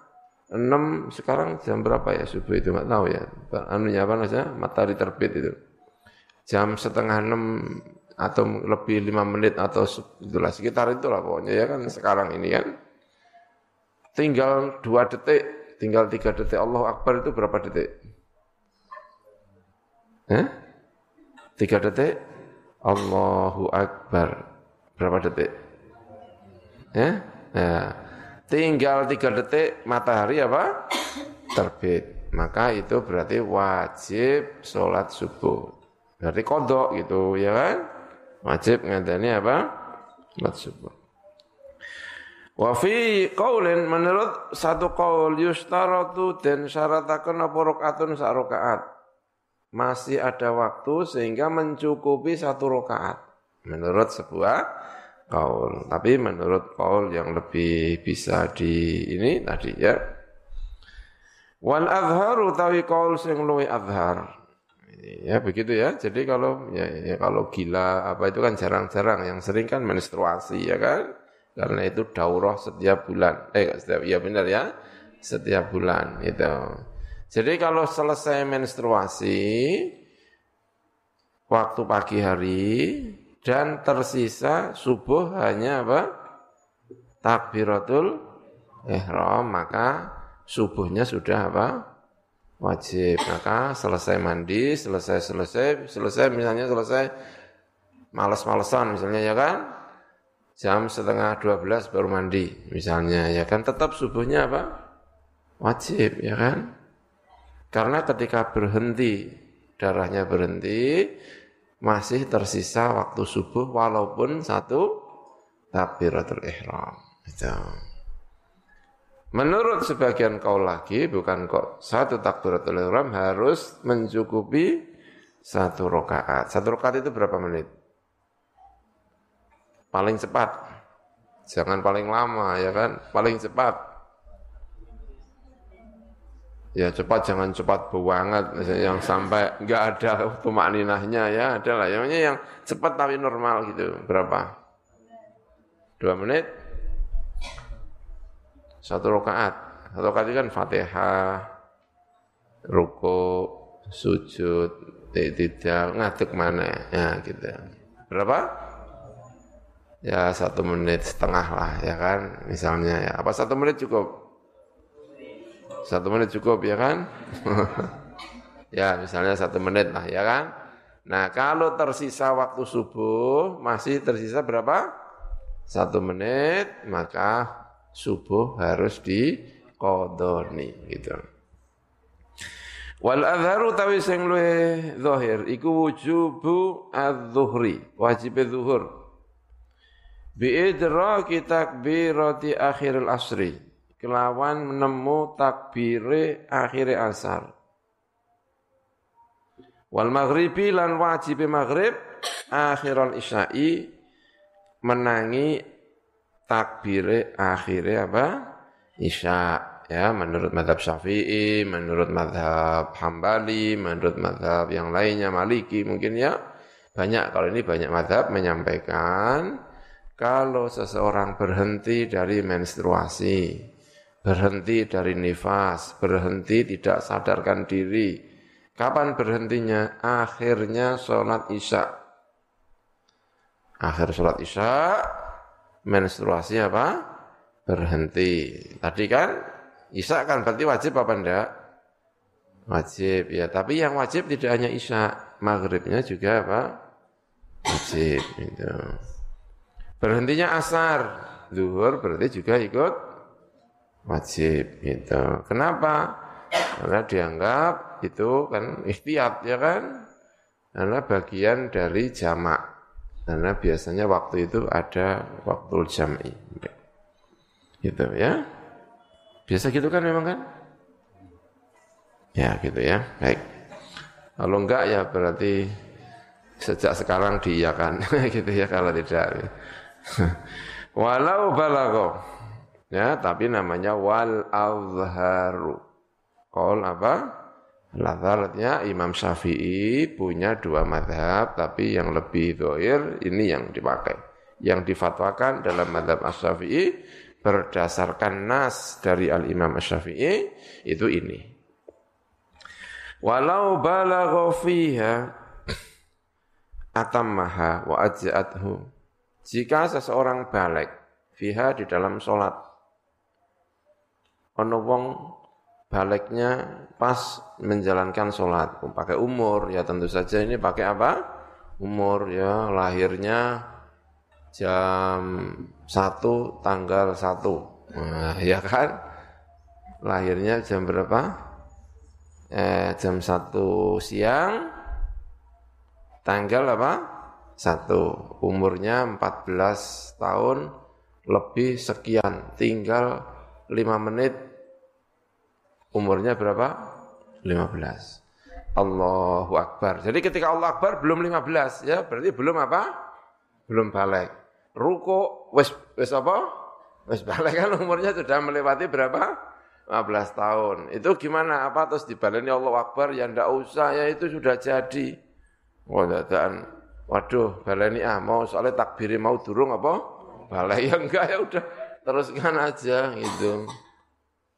A: enam sekarang jam berapa ya subuh itu? Nggak tahu ya. Anunya apa saja matahari terbit itu. Jam setengah enam atau lebih lima menit atau itulah sekitar itulah pokoknya ya kan sekarang ini kan tinggal dua detik, tinggal tiga detik Allah Akbar itu berapa detik? Eh? Tiga detik? Allahu Akbar. Berapa detik? Ya? ya. Tinggal tiga detik matahari apa? Terbit. Maka itu berarti wajib sholat subuh. Berarti kodok gitu ya kan? Wajib ngadani apa? Sholat subuh. Wa fi qaulin menurut satu qaul yustaratu dan syaratakan apa rakaatun sak rakaat. Masih ada waktu sehingga mencukupi satu rakaat. Menurut sebuah qaul. Tapi menurut qaul yang lebih bisa di ini tadi ya. Wal azharu tawi qaul sing luwi azhar. Ya begitu ya. Jadi kalau ya, ya kalau gila apa itu kan jarang-jarang yang sering kan menstruasi ya kan karena itu daurah setiap bulan. Eh setiap iya benar ya. Setiap bulan itu. Jadi kalau selesai menstruasi waktu pagi hari dan tersisa subuh hanya apa? Takbiratul ihram maka subuhnya sudah apa? Wajib. Maka selesai mandi, selesai selesai selesai misalnya selesai males-malesan misalnya ya kan? Jam setengah 12 baru mandi misalnya ya kan? Tetap subuhnya apa? Wajib ya kan? Karena ketika berhenti darahnya berhenti masih tersisa waktu subuh walaupun satu takbiratul ihram. Itu. Menurut sebagian kau lagi bukan kok satu takbiratul ihram harus mencukupi satu rakaat. Satu rakaat itu berapa menit paling cepat. Jangan paling lama ya kan, paling cepat. Ya cepat jangan cepat banget yang sampai nggak ada pemakninahnya ya ada lah. Yang yang cepat tapi normal gitu. Berapa? Dua menit? Satu rakaat. Satu rakaat kan Fatihah, ruko, sujud, tidak ngaduk mana ya gitu. Berapa? Ya satu menit setengah lah ya kan? Misalnya ya. Apa satu menit cukup? Satu menit cukup ya kan? [LAUGHS] Ya misalnya satu menit lah ya kan? Nah kalau tersisa waktu subuh masih tersisa berapa? Satu menit maka subuh harus dikodoni gitu. Wal adharu tawi sing luwih zahir iku wujubu adz-zuhri, wajib zuhur biidraki takbirati akhiril asri. Kelawan menemu takbire akhir asar. Wal maghribi lan wajib maghrib akhiral isya'i menangi takbire akhire apa? Isya ya menurut madhab syafi'i menurut madhab hambali menurut madhab yang lainnya maliki mungkin ya. Banyak kalau ini banyak madhab menyampaikan kalau seseorang berhenti dari menstruasi, berhenti dari nifas, berhenti tidak sadarkan diri, kapan berhentinya? Akhirnya sholat isya. Akhir sholat isya, menstruasi apa? Berhenti. Tadi kan isya kan berarti wajib apa enggak? Wajib ya, tapi yang wajib tidak hanya isya, maghribnya juga apa? Wajib itu. Berhentinya asar, zuhur berarti juga ikut wajib gitu. Kenapa? Karena dianggap itu kan ikhtiat ya kan? Karena bagian dari jamak. Karena biasanya waktu itu ada waktu jam'i. Gitu ya. Biasa gitu kan memang kan? Ya gitu ya. Baik. Kalau enggak ya berarti sejak sekarang diiyakan [LAUGHS] gitu ya kalau tidak. [LAUGHS] Walau balago. Ya, tapi namanya wal azharu. Kol apa? Lazarnya Imam Syafi'i punya dua madhab, tapi yang lebih doir ini yang dipakai. Yang difatwakan dalam madhab As-Syafi'i berdasarkan nas dari Al-Imam As-Syafi'i itu ini. Walau balagho fiha [CLEARS THROAT] atammaha wa ajza'athu jika seseorang balik fiha di dalam sholat, ono wong baliknya pas menjalankan sholat, pakai umur, ya tentu saja ini pakai apa? umur ya lahirnya jam 1 tanggal 1. Nah, [LAUGHS] ya kan? Lahirnya jam berapa? Eh, jam 1 siang tanggal apa? 1. Umurnya 14 tahun lebih sekian. Tinggal 5 menit umurnya berapa? 15. Allahu Akbar. Jadi ketika Allah Akbar belum 15 ya, berarti belum apa? Belum balik. Ruko wis wis apa? Wis balik kan umurnya sudah melewati berapa? 15 tahun. Itu gimana? Apa terus dibaleni Allah Akbar ya ndak usah ya itu sudah jadi. Oh dadaan. Waduh, baleni ah mau soalnya takbiri mau durung apa? Balai ya enggak ya udah teruskan aja gitu.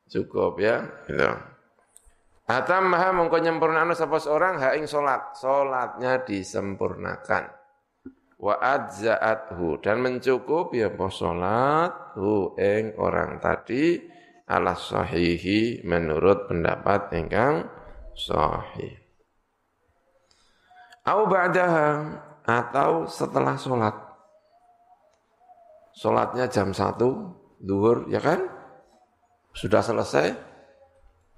A: Cukup ya, gitu. Atam maha mongko nyempurnakno sapa seorang ha ing salat, salatnya disempurnakan. Wa adza'athu dan mencukupi apa salat hu ing orang tadi ala sahihi menurut pendapat ingkang sahih. Au ba'daha atau setelah salat. Salatnya jam 1 zuhur ya kan? Sudah selesai,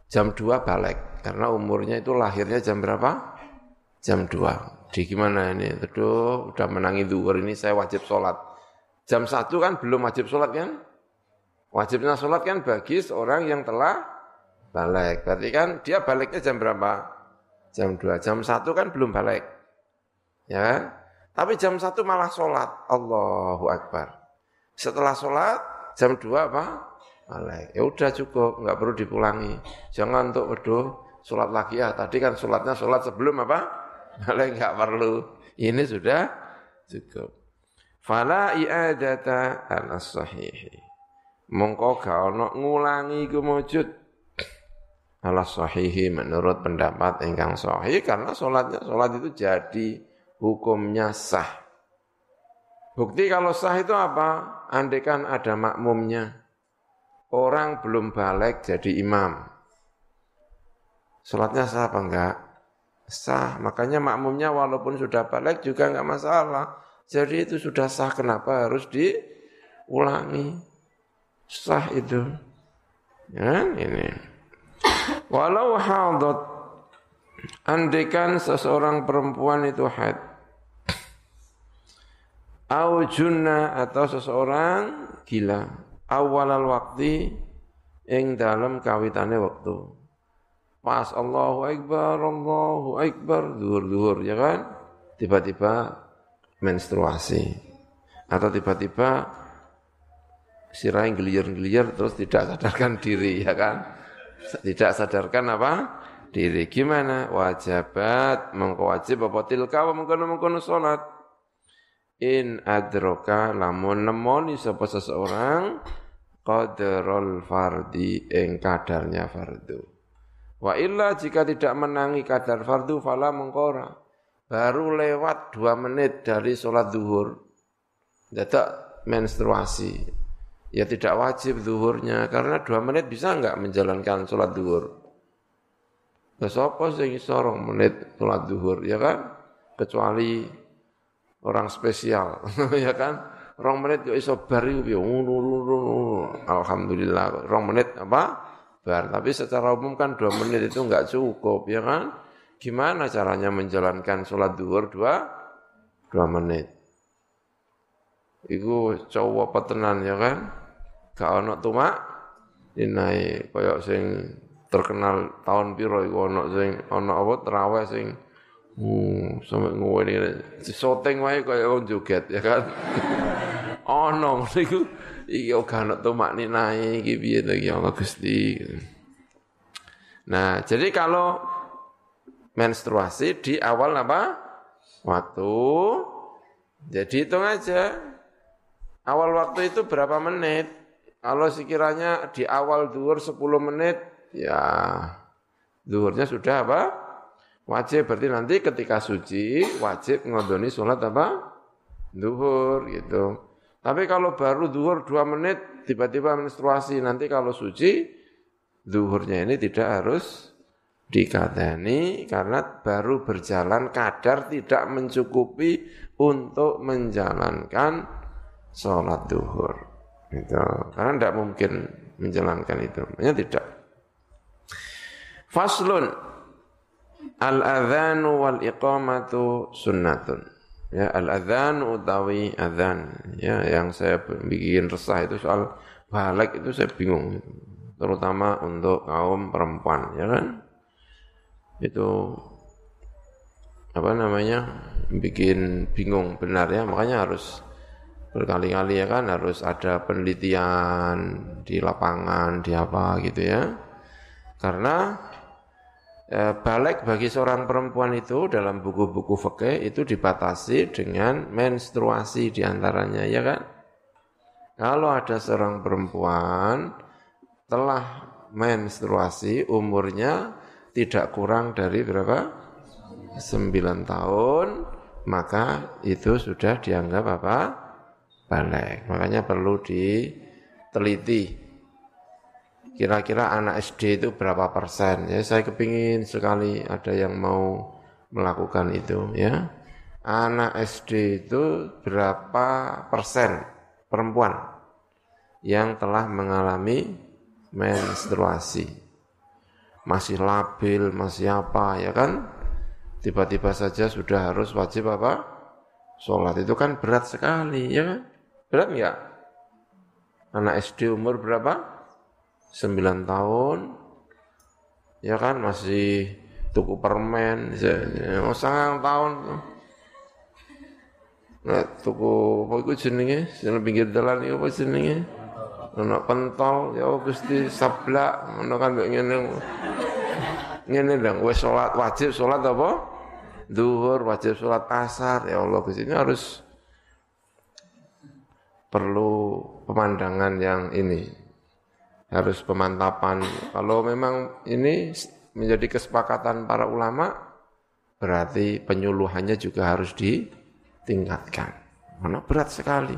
A: jam 2 balik karena umurnya itu lahirnya jam berapa? Jam 2. Di gimana ini? Aduh, udah menangi duhur ini saya wajib sholat. Jam 1 kan belum wajib sholat kan? Wajibnya sholat kan bagi seorang yang telah balik. Berarti kan dia baliknya jam berapa? Jam 2. Jam 1 kan belum balik. Ya kan? Tapi jam 1 malah sholat. Allahu Akbar. Setelah sholat, jam 2 apa? balik. Ya udah cukup, nggak perlu dipulangi. Jangan untuk waduh sholat lagi ya. Tadi kan sholatnya sholat sebelum apa? Balik nggak perlu. Ini sudah cukup. Fala i'adata ala sahihi. Mongko gak ono ngulangi kemujud ala sahihi menurut pendapat ingkang sahih karena sholatnya sholat itu jadi hukumnya sah. Bukti kalau sah itu apa? Andekan ada makmumnya orang belum balik jadi imam. Sholatnya sah apa enggak? Sah, makanya makmumnya walaupun sudah balik juga enggak masalah. Jadi itu sudah sah, kenapa harus diulangi? Sah itu. Ya, ini. Walau hadat, andikan seseorang perempuan itu haid, au junna atau seseorang gila, awalal waktu ing dalam kawitane waktu. Pas Allahu Akbar, Allahu Akbar, duhur-duhur, ya kan? Tiba-tiba menstruasi. Atau tiba-tiba yang gelir-gelir terus tidak sadarkan diri, ya kan? Tidak sadarkan apa? Diri. Gimana? Wajibat, mengkewajib apa tilka, mengkono-mengkono sholat. In adroka lamun nemoni sapa seseorang qadarul fardi ing kadarnya fardu. Wa illa jika tidak menangi kadar fardu fala mengkora. Baru lewat dua menit dari sholat duhur. Dadak menstruasi. Ya tidak wajib duhurnya, karena dua menit bisa enggak menjalankan sholat duhur. Ya sapa sing sorong menit sholat duhur, ya kan? Kecuali orang spesial, [LAUGHS] ya kan? rong menit kok iso bar iku alhamdulillah. Rong menit apa? Bar. Tapi secara umum kan dua menit itu enggak cukup ya kan? Gimana caranya menjalankan sholat duhur dua? Dua menit. Iku cowok petenan ya kan? Gak ono tumak dinai koyok sing terkenal tahun piro iku? Ono sing ono apa? Terawih sing Hmm, sampai ngene soteng wae kaya joget ya kan. Ono ngono iku iki ora ono tumak ninae iki piye to iki Allah Gusti. Nah, jadi kalau menstruasi di awal apa? Waktu. Jadi hitung aja. Awal waktu itu berapa menit? Kalau sekiranya di awal duhur 10 menit, ya duhurnya sudah apa? Wajib berarti nanti ketika suci wajib ngodoni sholat apa? Duhur gitu. Tapi kalau baru duhur dua menit, tiba-tiba menstruasi, nanti kalau suci, duhurnya ini tidak harus dikateni karena baru berjalan kadar tidak mencukupi untuk menjalankan sholat duhur. Itu. Karena tidak mungkin menjalankan itu. Hanya tidak. Faslun al-adhanu wal iqamatu sunnatun. Ya, al-adhan utawi adhan. Ya, yang saya bikin resah itu soal balik itu saya bingung. Terutama untuk kaum perempuan, ya kan? Itu apa namanya? bikin bingung benar ya, makanya harus berkali-kali ya kan harus ada penelitian di lapangan, di apa gitu ya. Karena balik bagi seorang perempuan itu dalam buku-buku fikih itu dibatasi dengan menstruasi di antaranya ya kan. Kalau ada seorang perempuan telah menstruasi umurnya tidak kurang dari berapa? 9 tahun maka itu sudah dianggap apa? balik. Makanya perlu diteliti. Kira-kira anak SD itu berapa persen? Ya, saya kepingin sekali ada yang mau melakukan itu. Ya, anak SD itu berapa persen perempuan yang telah mengalami menstruasi? Masih labil, masih apa, ya kan? Tiba-tiba saja sudah harus wajib apa? Sholat itu kan berat sekali, ya kan? Berat enggak? Anak SD umur berapa? 9 tahun. Ya kan masih tuku permen, oh sangat tahun. Nah, tuku apa iku jenenge? Sing pinggir dalan iku apa jenenge? Ono pentol ya Gusti sablak ngono kan ngene. Ngene dong wis salat wajib salat apa? Zuhur wajib salat asar ya Allah Gusti ini harus perlu pemandangan yang ini harus pemantapan. Kalau memang ini menjadi kesepakatan para ulama berarti penyuluhannya juga harus ditingkatkan. Karena berat sekali.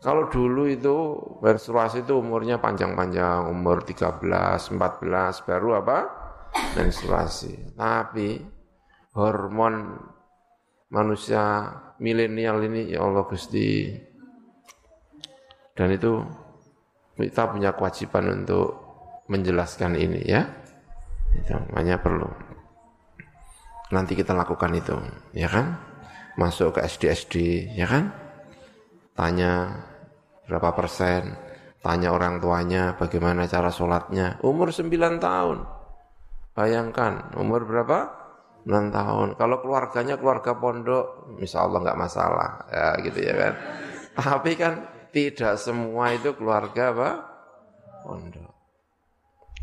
A: Kalau dulu itu menstruasi itu umurnya panjang-panjang umur 13 14 baru apa? Menstruasi. Tapi hormon manusia milenial ini ya Allah Gusti dan itu kita punya kewajiban untuk menjelaskan ini ya. Itu hanya perlu. Nanti kita lakukan itu, ya kan? Masuk ke SD-SD, ya kan? Tanya berapa persen, tanya orang tuanya bagaimana cara sholatnya. Umur 9 tahun. Bayangkan, umur berapa? 9 tahun. Kalau keluarganya keluarga pondok, insya Allah nggak masalah, ya gitu ya kan. Tapi kan tidak semua itu keluarga apa? Pondok.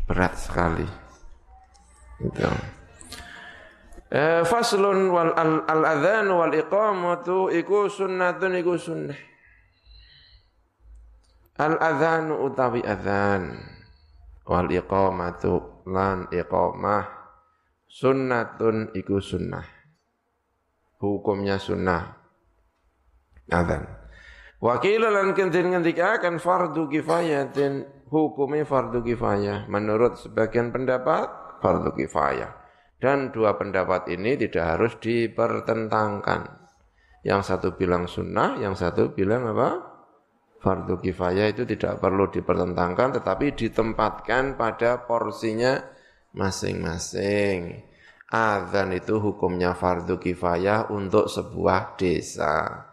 A: Berat sekali. Itu. Eh, faslun wal al, al adzan wal iqamatu iku sunnatun iku sunnah. Al adzan utawi adzan wal iqamatu lan iqamah sunnatun iku sunnah. Hukumnya sunnah. Adzan. Wakil lan kentin akan fardu kifayatin hukumnya fardu kifayah. Menurut sebagian pendapat fardu kifayah. Dan dua pendapat ini tidak harus dipertentangkan. Yang satu bilang sunnah, yang satu bilang apa? Fardu kifayah itu tidak perlu dipertentangkan tetapi ditempatkan pada porsinya masing-masing. Adzan itu hukumnya fardu kifayah untuk sebuah desa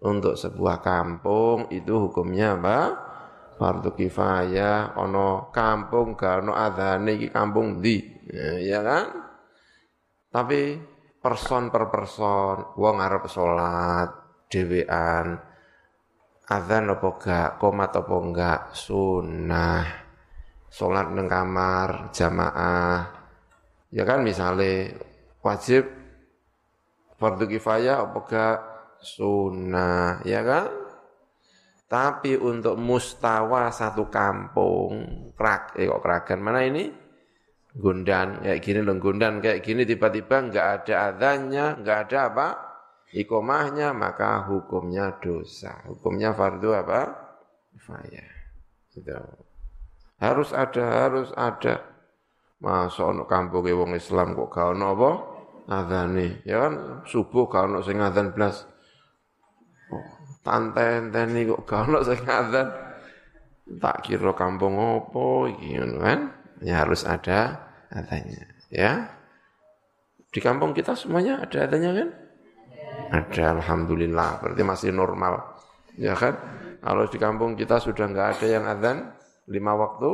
A: untuk sebuah kampung itu hukumnya apa? Fardu kifayah, ono kampung gak ono adhane iki kampung di, ya kan? Tapi person per person, wong arep salat dhewean, adzan apa gak, komat apa enggak, sunnah. Salat nang kamar jamaah. Ya kan misalnya wajib fardu kifayah apa gak sunnah, ya kan? Tapi untuk mustawa satu kampung, krak, eh kok keragan mana ini? Gundan, kayak gini loh, gundan kayak gini tiba-tiba nggak ada adanya, nggak ada apa? Ikomahnya, maka hukumnya dosa. Hukumnya fardu apa? Kifayah. Gitu. Harus ada, harus ada. Masa ono kampunge wong Islam kok gak ono apa? Adzane. Ya kan subuh gak ono sing adzan blas. Tanten-teni kok gak ono sing. Tak kira kampung opo iki kan? Ya harus ada adanya, ya. Di kampung kita semuanya ada adanya kan? Ada alhamdulillah, berarti masih normal. Ya kan? Kalau di kampung kita sudah nggak ada yang adzan lima waktu,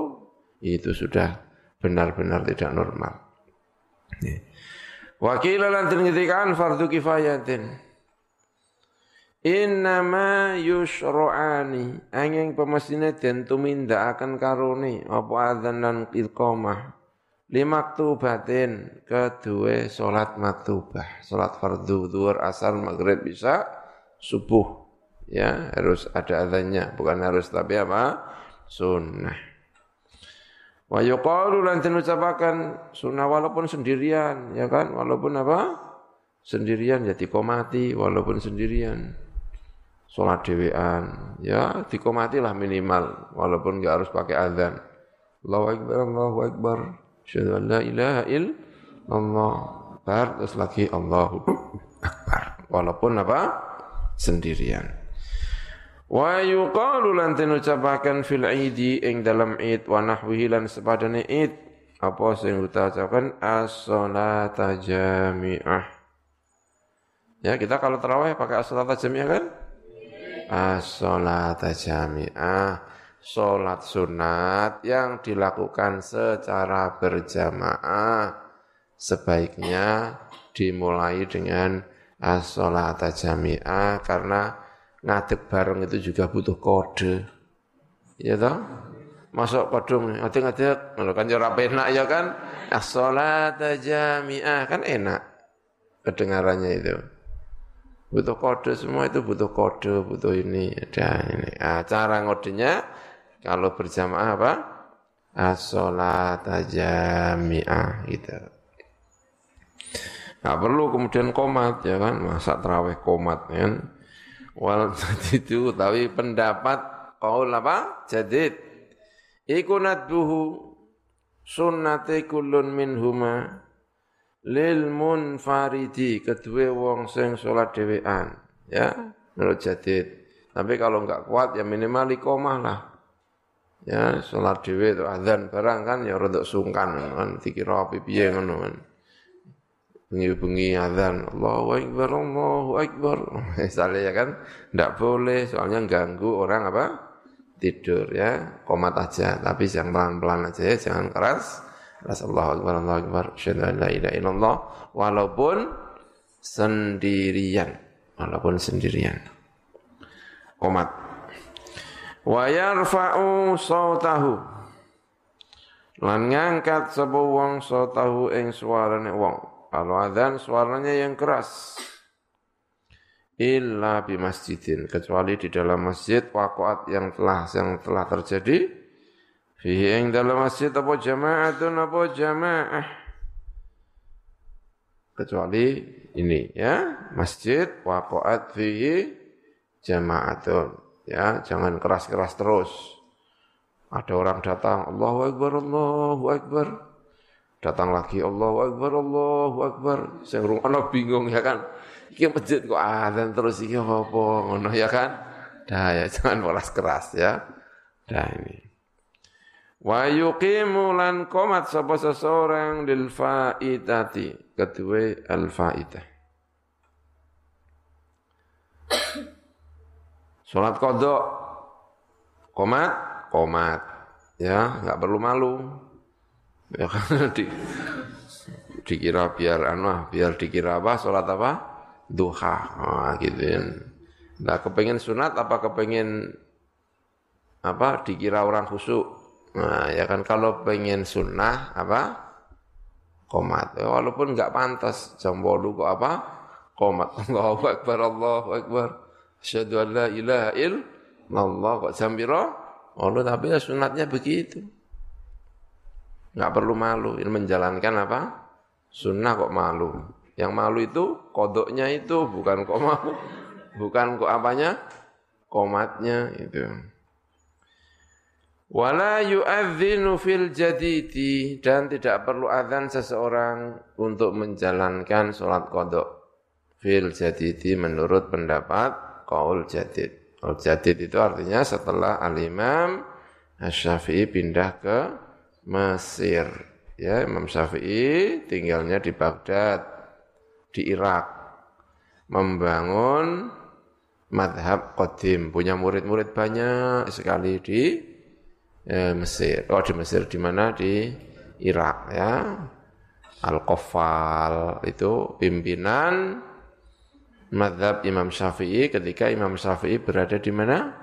A: itu sudah benar-benar tidak normal. Wakil lan ngitikan fardu kifayatin. Innama yusro'ani angin pemesine den akan karuni. Apa adzan lan iqamah. Limaktubatin. Kedua salat maktubah. Salat fardu zuhur asar maghrib bisa subuh. Ya harus ada adzannya. Bukan harus tapi apa? Sunnah. Wa yuqalu lan ucapakan sunnah walaupun sendirian ya kan? Walaupun apa? Sendirian ya dikomati walaupun sendirian sholat dewean ya dikomati lah minimal walaupun enggak harus pakai adzan Allahu akbar Allahu akbar Asyhadu an la ilaha illallah. Akbar, terus lagi Allahu Akbar. Walaupun apa? Sendirian. Wa yuqalu lan ucapaken fil idi ing dalam id wa nahwihi lan sepadane id apa sing ucapaken as-salata jami'ah. Ya, kita kalau tarawih pakai as-salata jami'ah kan? As-salata jami'ah sholat sunat yang dilakukan secara berjamaah sebaiknya dimulai dengan as-sholat jami'ah karena ngadeg bareng itu juga butuh kode. Ya toh? Masuk kodung, ngadeg-ngadeg, kalau kan jora enak ya kan? As-sholat jami'ah kan enak kedengarannya itu. Butuh kode semua itu butuh kode, butuh ini, ada ini. Nah, cara ngodenya kalau berjamaah apa? As-sholat jami'ah gitu. Gak perlu kemudian komat ya kan, masa terawih komat ya kan. Wal itu tapi pendapat kaul apa? Jadid. Iku nadbuhu sunnati minhuma lil munfaridi kedua wong sing salat dhewean ya menurut jadid. Tapi kalau enggak kuat ya minimal iqomah lah. Ya salat dhewe itu azan barang kan ya rada sungkan kan. Dikira piye ngono kan. Bengi-bengi azan Allahu akbar Allahu akbar. [LAUGHS] Misalnya ya kan ndak boleh soalnya ganggu orang apa? Tidur ya komat aja. Tapi jangan pelan-pelan aja ya jangan keras keras Allahu akbar Allahu akbar. Asyhadu an la ilaha illallah. Walaupun sendirian. Walaupun sendirian. Komat wa yarfa'u sautahu. Lan ngangkat sapa wong sautahu ing suarane wong. Kalau adzan suaranya yang keras. Illa bi masjidin. Kecuali di dalam masjid waqaat yang telah yang telah terjadi fihi ing dalam masjid apa jama'atun apa jamaah kecuali ini ya masjid waqaat fihi jama'atun Ya, jangan keras-keras terus. Ada orang datang, Allahu Akbar, Allahu Akbar. Datang lagi, Allahu Akbar, Allahu Akbar. Saya rumah bingung ya kan. Iki masjid kok adzan terus iki apa ngono ya kan. Dah ya [LAUGHS] jangan keras-keras ya. Dah ini. Wa yuqimu lan qomat sapa seseorang lil faidati, kedua al faidah. Sholat kodok, komat, komat. Ya, nggak perlu malu. Ya kan [LAUGHS] di, dikira biar anu biar dikira apa sholat apa duha ah, gitu ya. Nah kepengen sunat apa kepengen apa dikira orang khusyuk. Nah ya kan kalau pengen sunnah apa komat. Ya, walaupun nggak pantas jam bolu kok apa komat. [LAUGHS] Allahu Akbar, Allahu Akbar. Asyhadu an la ilaha illallah kok jam? Allah tapi ya sunatnya begitu. Enggak perlu malu, ini menjalankan apa? Sunnah kok malu. Yang malu itu kodoknya itu bukan kok malu, bukan kok apanya? Komatnya itu. Wala yu'adzinu fil jadidi dan tidak perlu adzan seseorang untuk menjalankan sholat kodok fil jadidi menurut pendapat qaul jadid. Qaul jadid itu artinya setelah al-imam Syafi'i pindah ke Mesir. Ya, Imam Syafi'i tinggalnya di Baghdad, di Irak. Membangun madhab qadim, punya murid-murid banyak sekali di eh, Mesir. Oh di Mesir di mana? Di Irak ya. Al-Qaffal itu pimpinan madhab Imam Syafi'i ketika Imam Syafi'i berada di mana?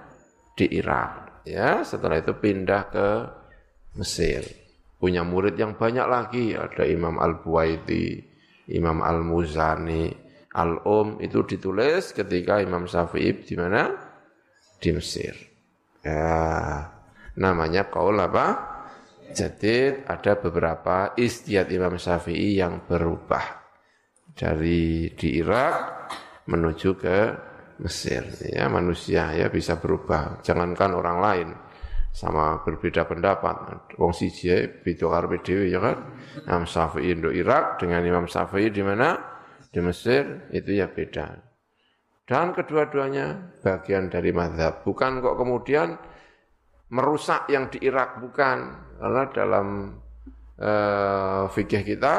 A: Di Irak. Ya, setelah itu pindah ke Mesir. Punya murid yang banyak lagi, ada Imam Al-Buwaiti, Imam Al-Muzani, Al-Um itu ditulis ketika Imam Syafi'i di mana? Di Mesir. Ya, namanya kaul apa? Jadi ada beberapa istiad Imam Syafi'i yang berubah dari di Irak menuju ke Mesir. Ya manusia ya bisa berubah. Jangankan orang lain sama berbeda pendapat. Wong siji beda karo dhewe ya kan. Imam Syafi'i di Irak dengan Imam Syafi'i di mana? Di Mesir itu ya beda. Dan kedua-duanya bagian dari mazhab. Bukan kok kemudian merusak yang di Irak bukan karena dalam uh, fikih kita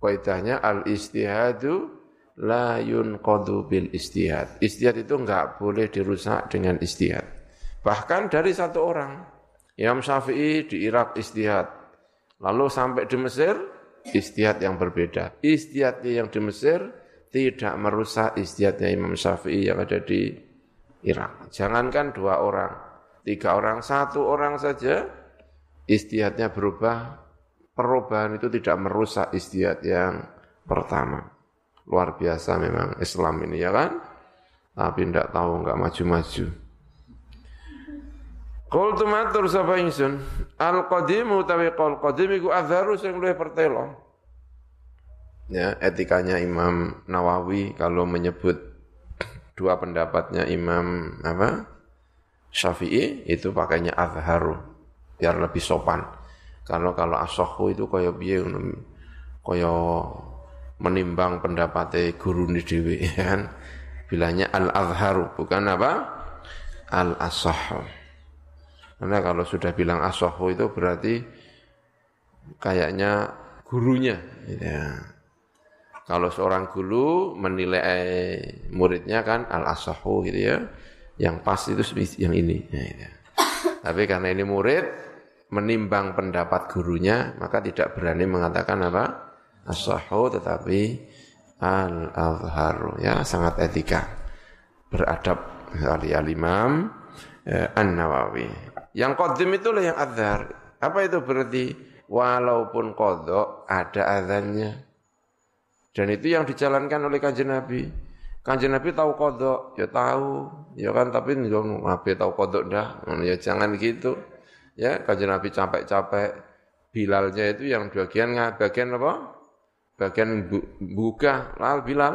A: kaidahnya al istihadu la yunqadu bil istihad. Istihad itu enggak boleh dirusak dengan istihad. Bahkan dari satu orang. Imam Syafi'i di Irak istihad. Lalu sampai di Mesir istihad yang berbeda. Istihadnya yang di Mesir tidak merusak istihadnya Imam Syafi'i yang ada di Irak. Jangankan dua orang, tiga orang, satu orang saja istihadnya berubah. Perubahan itu tidak merusak istihad yang pertama. Luar biasa memang Islam ini ya kan? Tapi tidak tahu nggak maju-maju. Qul tumatur sapa ingsun al qadimu utawi qol qadim iku azharu sing luwih pertelo. Ya, etikanya Imam Nawawi kalau menyebut dua pendapatnya Imam apa? Syafi'i itu pakainya azharu biar lebih sopan. Kalau kalau asohu itu kaya piye kaya menimbang pendapatnya guru ini dewi [LAUGHS] kan? Bilangnya al azharu bukan apa? Al asah karena kalau sudah bilang asahu itu berarti kayaknya gurunya ya. kalau seorang guru menilai muridnya kan al asahu gitu ya yang pas itu yang ini. Ya, ya. [LAUGHS] tapi karena ini murid menimbang pendapat gurunya maka tidak berani mengatakan apa? As-sahu tetapi al-azhar ya sangat etika. Beradab ali al-imam eh, an-nawawi. Yang qadim itulah yang azhar. Apa itu berarti? Walaupun kodok ada azannya. Dan itu yang dijalankan oleh kanjeng Nabi kanjeng Nabi tahu kodok. Ya tahu. Ya kan tapi Nabi tahu kodok dah. Ya jangan gitu. Ya kanjeng Nabi capek-capek. Bilalnya itu yang bagian bagian apa? Bagian buka lal Bilal.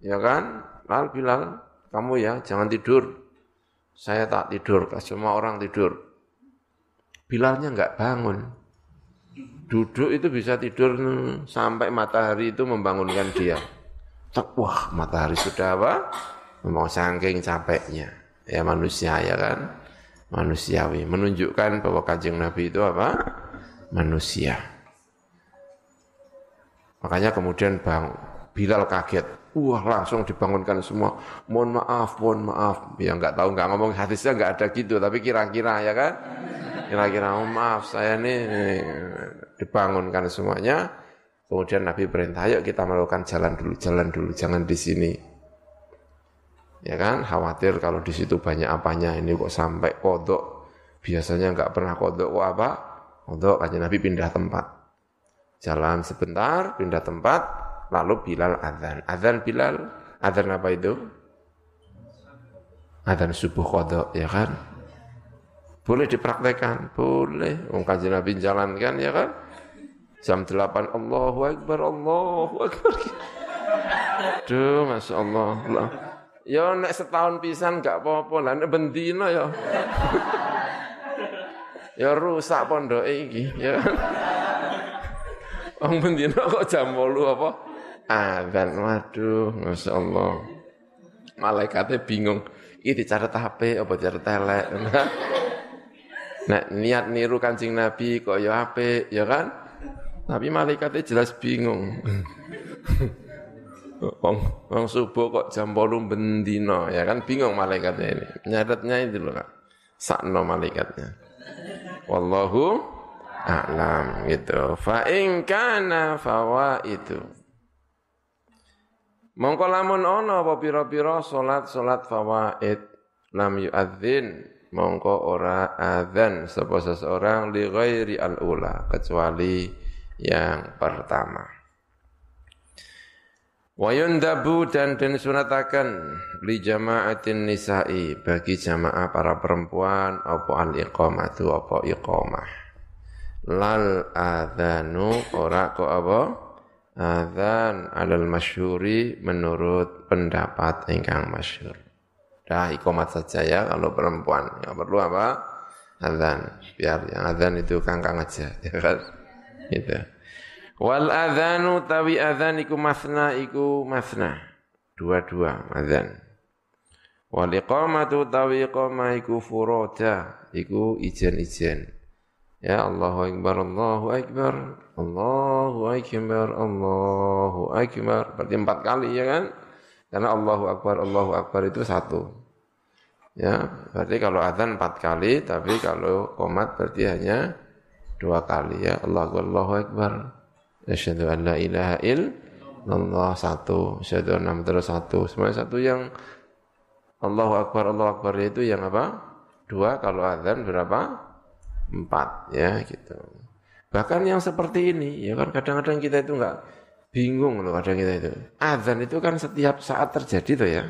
A: Ya kan? Lal Bilal. Kamu ya jangan tidur. Saya tak tidur semua orang tidur. Bilalnya enggak bangun. Duduk itu bisa tidur sampai matahari itu membangunkan dia wah matahari sudah apa mau saking capeknya ya manusia ya kan manusiawi menunjukkan bahwa kanjeng Nabi itu apa manusia Makanya kemudian Bang Bilal kaget. Wah langsung dibangunkan semua. Mohon maaf, mohon maaf. Ya nggak tahu, nggak ngomong hadisnya nggak ada gitu. Tapi kira-kira ya kan. Kira-kira oh, maaf saya ini dibangunkan semuanya. Kemudian Nabi perintah, ayo kita melakukan jalan dulu, jalan dulu, jangan di sini. Ya kan, khawatir kalau di situ banyak apanya, ini kok sampai kodok. Biasanya nggak pernah kodok, kok apa? Kodok, kan Nabi pindah tempat. Jalan sebentar, pindah tempat, lalu Bilal adzan. Adzan Bilal, adzan apa itu? Adzan subuh kodok, ya kan? Boleh dipraktekkan, boleh. Wong kanjeng Nabi jalankan, ya kan? Jam 8 Allahu Akbar, Allahu Akbar. Duh, Masya Allah. Ya nek setahun pisan gak apa-apa lah, nek bendina ya. Ya rusak pondok iki, ya. Wong bendina kok jam 8 apa? Adzan. Waduh, masyaallah. Malaikatnya bingung. Iki dicatat HP apa dicatat telek. Nah, niat niru kancing Nabi kok ya HP, ya kan? Tapi malaikatnya jelas bingung. [LAUGHS] Wong wong subuh kok jam 8 bendino, ya kan bingung malaikatnya ini. Nyadatnya itu loh, Kak. Sakno malaikatnya. Wallahu a'lam gitu. Fa in kana itu. Mongko lamun ono apa pira-pira salat-salat fawaid lam yu'adzin mongko ora adzan sapa seseorang li ghairi al-ula kecuali yang pertama. Wayundabu dan dan sunatakan li jamaatin nisa'i bagi jamaah para perempuan apa al iqamatu apa iqamah. Lal adzanu ora kok apa? Adzan alal masyhuri menurut pendapat ingkang masyhur. Dah iqamat saja ya kalau perempuan. Enggak perlu apa? Adzan. Biar yang adzan itu kangkang aja ya kan. Gitu. Wal adzanu tawi adzan iku masna iku masna. Dua-dua adzan. Wal iqamatu tawi iqamah iku furoda iku ijen-ijen. Ya Allahu Akbar, Allahu Akbar, Allahu Akbar, Allahu Akbar. Berarti empat kali ya kan? Karena Allahu Akbar, Allahu Akbar itu satu. Ya, berarti kalau adzan empat kali, tapi kalau komat berarti hanya dua kali ya. Allahu Allahu Akbar. Asyhadu an la ilaha illallah satu, asyhadu anna terus satu. Semuanya satu yang Allahu Akbar, Allahu Akbar itu yang apa? Dua, kalau azan berapa? Empat, ya gitu. Bahkan yang seperti ini, ya kan kadang-kadang kita itu enggak bingung loh kadang kita itu. Azan itu kan setiap saat terjadi tuh ya.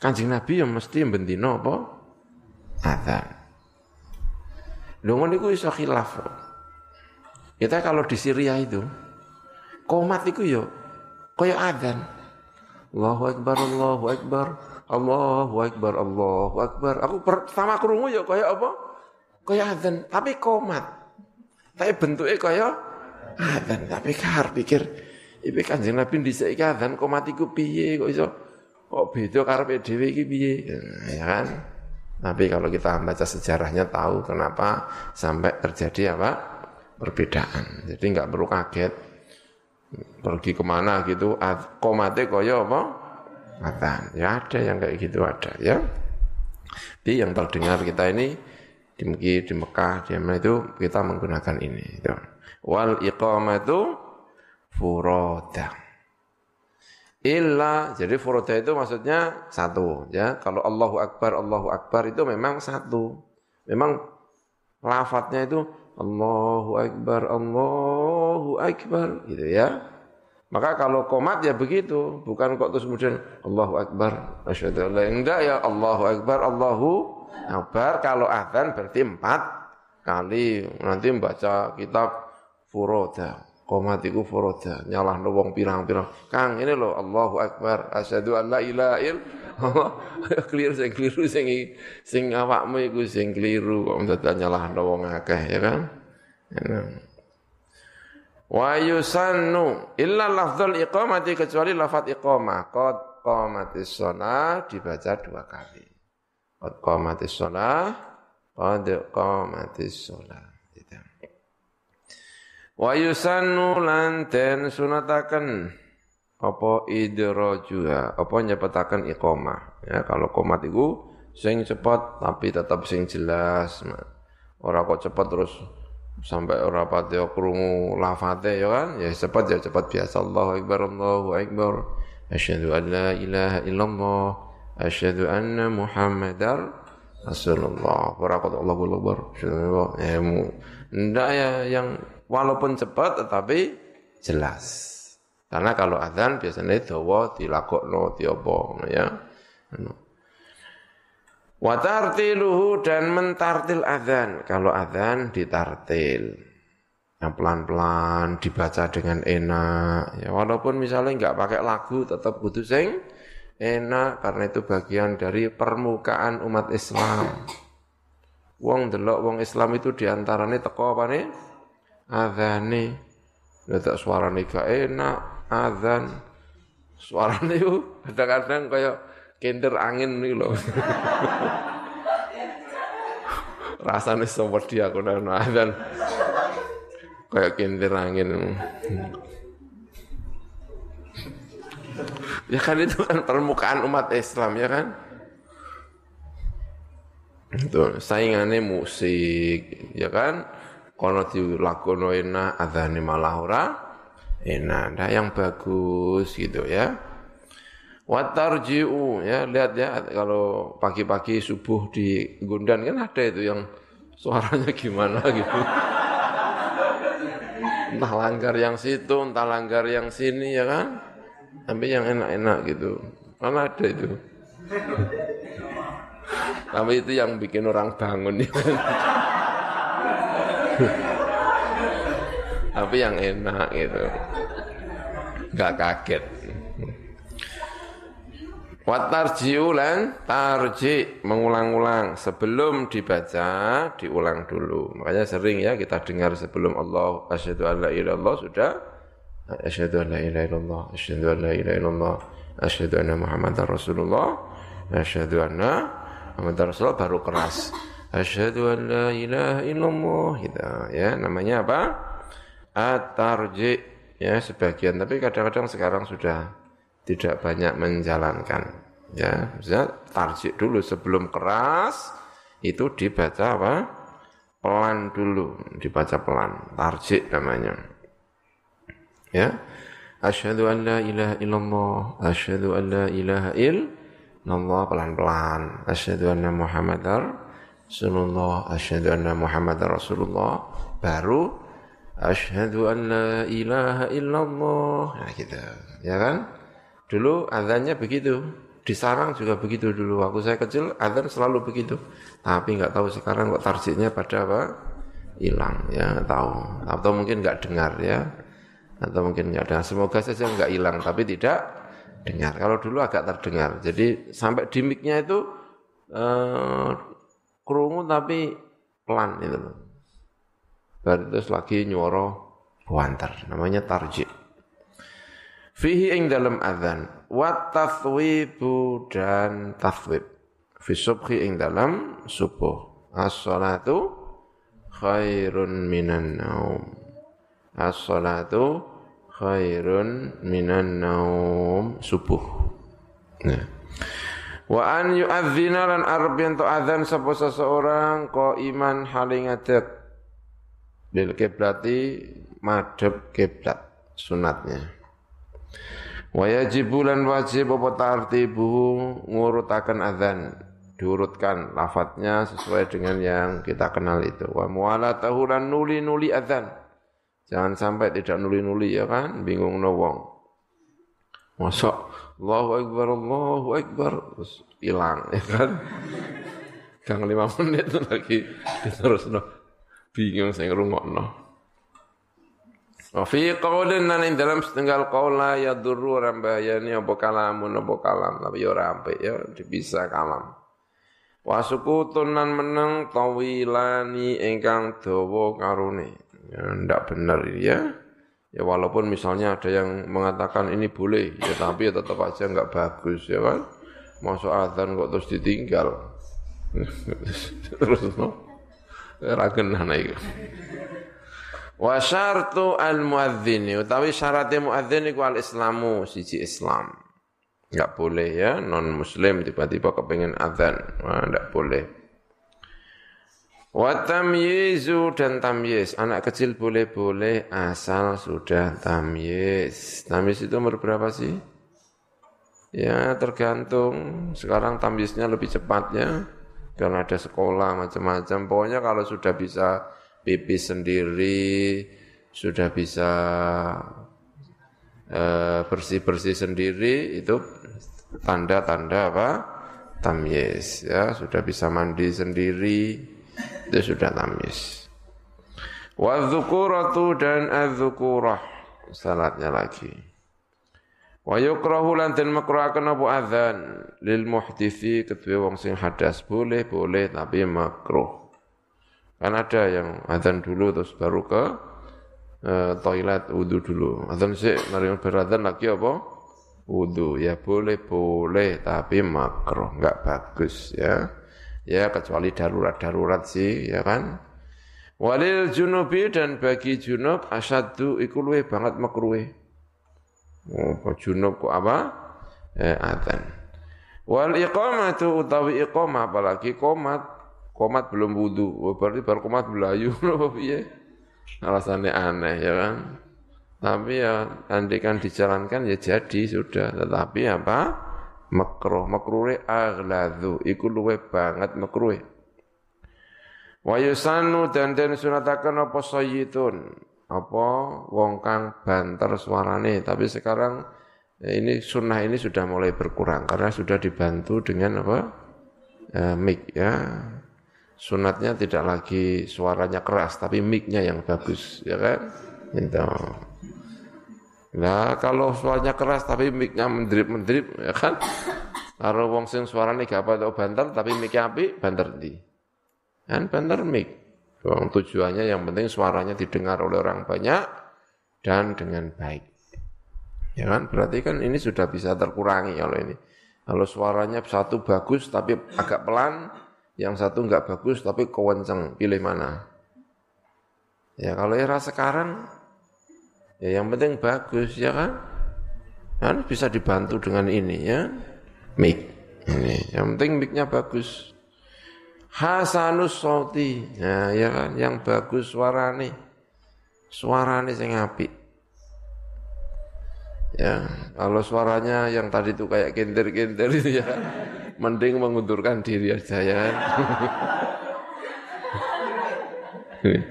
A: Kanjeng Nabi yang mesti bentino apa? Azan. Lho ngono iku iso khilaf. Kita kalau di Syria itu, komat itu yo, kaya adzan. Allahu Akbar, Allahu Akbar, Allahu Akbar, Allahu Akbar. Aku pertama kerungu yo kaya apa? Kaya adzan, tapi komat. Tapi bentuknya kaya adzan. Tapi kar pikir, ibu kanjeng Nabi di iki adzan komat piye kok iso kok beda karepe dhewe iki piye? Ya kan? Tapi kalau kita baca sejarahnya tahu kenapa sampai terjadi apa? perbedaan. Jadi nggak perlu kaget pergi ke mana gitu, komate koyo apa? Atan. Ya ada yang kayak gitu ada ya. Tapi yang terdengar kita ini di Mekah, di Mekah, di itu kita menggunakan ini. Itu. Wal iqamatu furoda. Illa, jadi furoda itu maksudnya satu. ya. Kalau Allahu Akbar, Allahu Akbar itu memang satu. Memang lafadznya itu Allahu Akbar, Allahu Akbar, gitu ya. Maka kalau komat ya begitu, bukan kok terus kemudian Allahu Akbar, asyhadu enggak ya Allahu Akbar, Allahu Akbar. Kalau adzan berarti empat kali. Nanti membaca kitab furoda, komat itu furoda, nyalah wong pirang-pirang. Kang ini loh Allahu Akbar, asyhadu alla ilaha [LAUGHS] keliru sing keliru sing sing awakmu iku sing keliru kok dadak nyalahno wong akeh ya kan. Wa yusannu illa lafdzul iqamati kecuali lafaz iqamah qad qamatis shalah dibaca dua kali. Qad qamatis shalah qad qamatis shalah. Wa yusannu lan den sunataken. Apa idrajuha apa nyepetaken iqamah? Ya kalau komat itu sing cepat tapi tetap sing jelas ora kok cepat terus sampai ora pati krungu lafate ya kan? Ya cepat ya cepat biasa Allahu akbar Allahu akbar. Asyhadu an la ilaha illallah. Asyhadu anna muhammadar rasulullah. Ora kok Allahu akbar. Ya ndak ya yang walaupun cepat tetapi jelas karena kalau adzan biasanya dawa dilakokno diapa ya. Wa tartiluhu dan mentartil adzan. Kalau adzan ditartil. Yang pelan-pelan dibaca dengan enak. Ya walaupun misalnya enggak pakai lagu tetap butuh sing enak karena itu bagian dari permukaan umat Islam. Wong delok wong Islam itu di antaranya teko apa nih? Adhani. Lihat suaranya gak enak, adhan. Suaranya itu kadang-kadang kayak kender angin nih loh. [LAUGHS] Rasanya seperti aku dan adhan. Kayak kender angin. Ya kan itu kan permukaan umat Islam ya kan? Itu saingannya musik, ya kan? Kono dilakono enak, adhani malah ora enak. Nah, yang bagus gitu ya. Watarji'u ya lihat ya kalau pagi-pagi subuh di Gundan kan ada itu yang suaranya gimana gitu. Entah langgar yang situ, entah langgar yang sini ya kan. Tapi yang enak-enak gitu. Mana ada itu. Tapi itu yang bikin orang bangun ya. [LAUGHS] Tapi yang enak gitu. Gak kaget. Watarji'u lan tarji mengulang-ulang sebelum dibaca diulang dulu. Makanya sering ya kita dengar sebelum Allah asyhadu alla ilaha sudah asyhadu alla ilaha illallah asyhadu alla ilaha illallah asyhadu anna muhammadar rasulullah asyhadu anna muhammadar rasulullah baru keras asyhadu an la ilaha illallah. Gitu. Ya namanya apa? At-tarji. Ya sebagian. Tapi kadang-kadang sekarang sudah tidak banyak menjalankan. Ya misalnya tarjik dulu sebelum keras itu dibaca apa? Pelan dulu. Dibaca pelan. Tarjik namanya. Ya. Asyhadu an la ilaha illallah. Asyhadu an la ilaha illallah. Pelan-pelan. Asyhadu anna muhammadar Rasulullah asyhadu anna muhammadar Rasulullah baru asyhadu an la ilaha illallah nah gitu ya kan Dulu azannya begitu. Di sarang juga begitu dulu. Waktu saya kecil azan selalu begitu. Tapi nggak tahu sekarang kok tarjiknya pada apa? Hilang ya, tahu. Atau mungkin nggak dengar ya. Atau mungkin nggak dengar. Semoga saja nggak hilang tapi tidak dengar. Kalau dulu agak terdengar. Jadi sampai di mic-nya itu eh, kerungu tapi pelan itu loh. Baru terus lagi nyuara buantar. Namanya tarjik. Fihi ing dalam adzan wa tathwibu dan tathwib. Fi subhi ing dalam subuh. As-salatu khairun minan naum. As-salatu khairun minan naum subuh. Nah. Wa an yu'adzina lan arab yen to adzan sapa seseorang iman haling ngadeg lil kiblati madhep kiblat sunatnya. Wa yajibu lan wajib apa tartibu ngurutaken adzan diurutkan lafadznya sesuai dengan yang kita kenal itu. Wa mualatahu lan nuli-nuli adzan. Jangan sampai tidak nuli-nuli ya kan, bingung no wong. Masa Allahu Akbar, Allahu Akbar, terus hilang ya kan. Kang lima menit lagi terus no. Bingung saya ngrungokno. Wa fi qaulin nan ing dalam setengah qaul la yadurru orang bahayani apa kalamun apa kalam tapi ya ora ya bisa kalam. Wa sukutun nan meneng tawilani ingkang dawa karone. Ya ndak bener ya. Ya walaupun misalnya ada yang mengatakan ini boleh ya tapi ya tetap aja enggak bagus ya kan. Masuk azan kok terus ditinggal. [LAUGHS] terus no. Ra genah itu. Wa syartu al muadzini utawi syaratnya muadzin iku al islamu siji Islam. Enggak boleh ya non muslim tiba-tiba kepengen adzan. Wah, enggak boleh. Wa tamyizu dan tamyiz. Anak kecil boleh-boleh asal sudah tamyiz. Tamyiz itu umur berapa sih? Ya tergantung. Sekarang tamyiznya lebih cepat ya. Karena ada sekolah macam-macam. Pokoknya kalau sudah bisa pipis sendiri, sudah bisa eh, bersih-bersih sendiri itu tanda-tanda apa? Tamyiz ya, sudah bisa mandi sendiri itu sudah tamyiz. Wa dzukuratu dan adzukurah salatnya lagi. Wa yukrahu lan den makruhaken apa adzan lil muhditsi kedua wong sing hadas boleh boleh tapi makruh. Kan ada yang adzan dulu terus baru ke uh, toilet wudhu dulu. Adzan sih, mari beradzan lagi apa? Wudhu. Ya boleh, boleh, tapi makro nggak bagus ya. Ya kecuali darurat-darurat sih, ya kan? Walil junubi dan bagi junub asyadu iku luwe banget makruwe. Oh, junub kok apa? Eh, adzan. Wal iqamatu utawi iqamah apalagi komat komat belum wudhu, oh, berarti baru komat belayu, [LAUGHS] apa piye? Alasannya aneh ya kan. Tapi ya andikan dijalankan ya jadi sudah. Tetapi apa? Makruh, makruhe agladhu, iku luwe banget makruhe. Wa yusanu dan den sunatakan apa sayyidun, apa wong kang banter suarane, tapi sekarang ya ini sunnah ini sudah mulai berkurang. Karena sudah dibantu dengan apa? Eh, mic ya. Sunatnya tidak lagi suaranya keras tapi micnya yang bagus ya kan? Itu nah kalau suaranya keras tapi micnya mendrip mendrip ya kan? Kalau wong sing suaranya gak apa tau banter tapi micnya api banter di kan banter mic. Wong tujuannya yang penting suaranya didengar oleh orang banyak dan dengan baik. Ya kan? Berarti kan ini sudah bisa terkurangi kalau ini. Kalau suaranya satu bagus tapi agak pelan yang satu enggak bagus tapi kewenceng, pilih mana? Ya kalau era sekarang, ya yang penting bagus ya kan? Kan bisa dibantu dengan ini ya, mic. Ini, yang penting micnya bagus. Hasanus sauti, ya, ya kan, yang bagus suarane, suarane sing apik. Ya, kalau suaranya yang tadi itu kayak kintir-kintir itu ya, mending mengundurkan diri aja ya. [LAUGHS]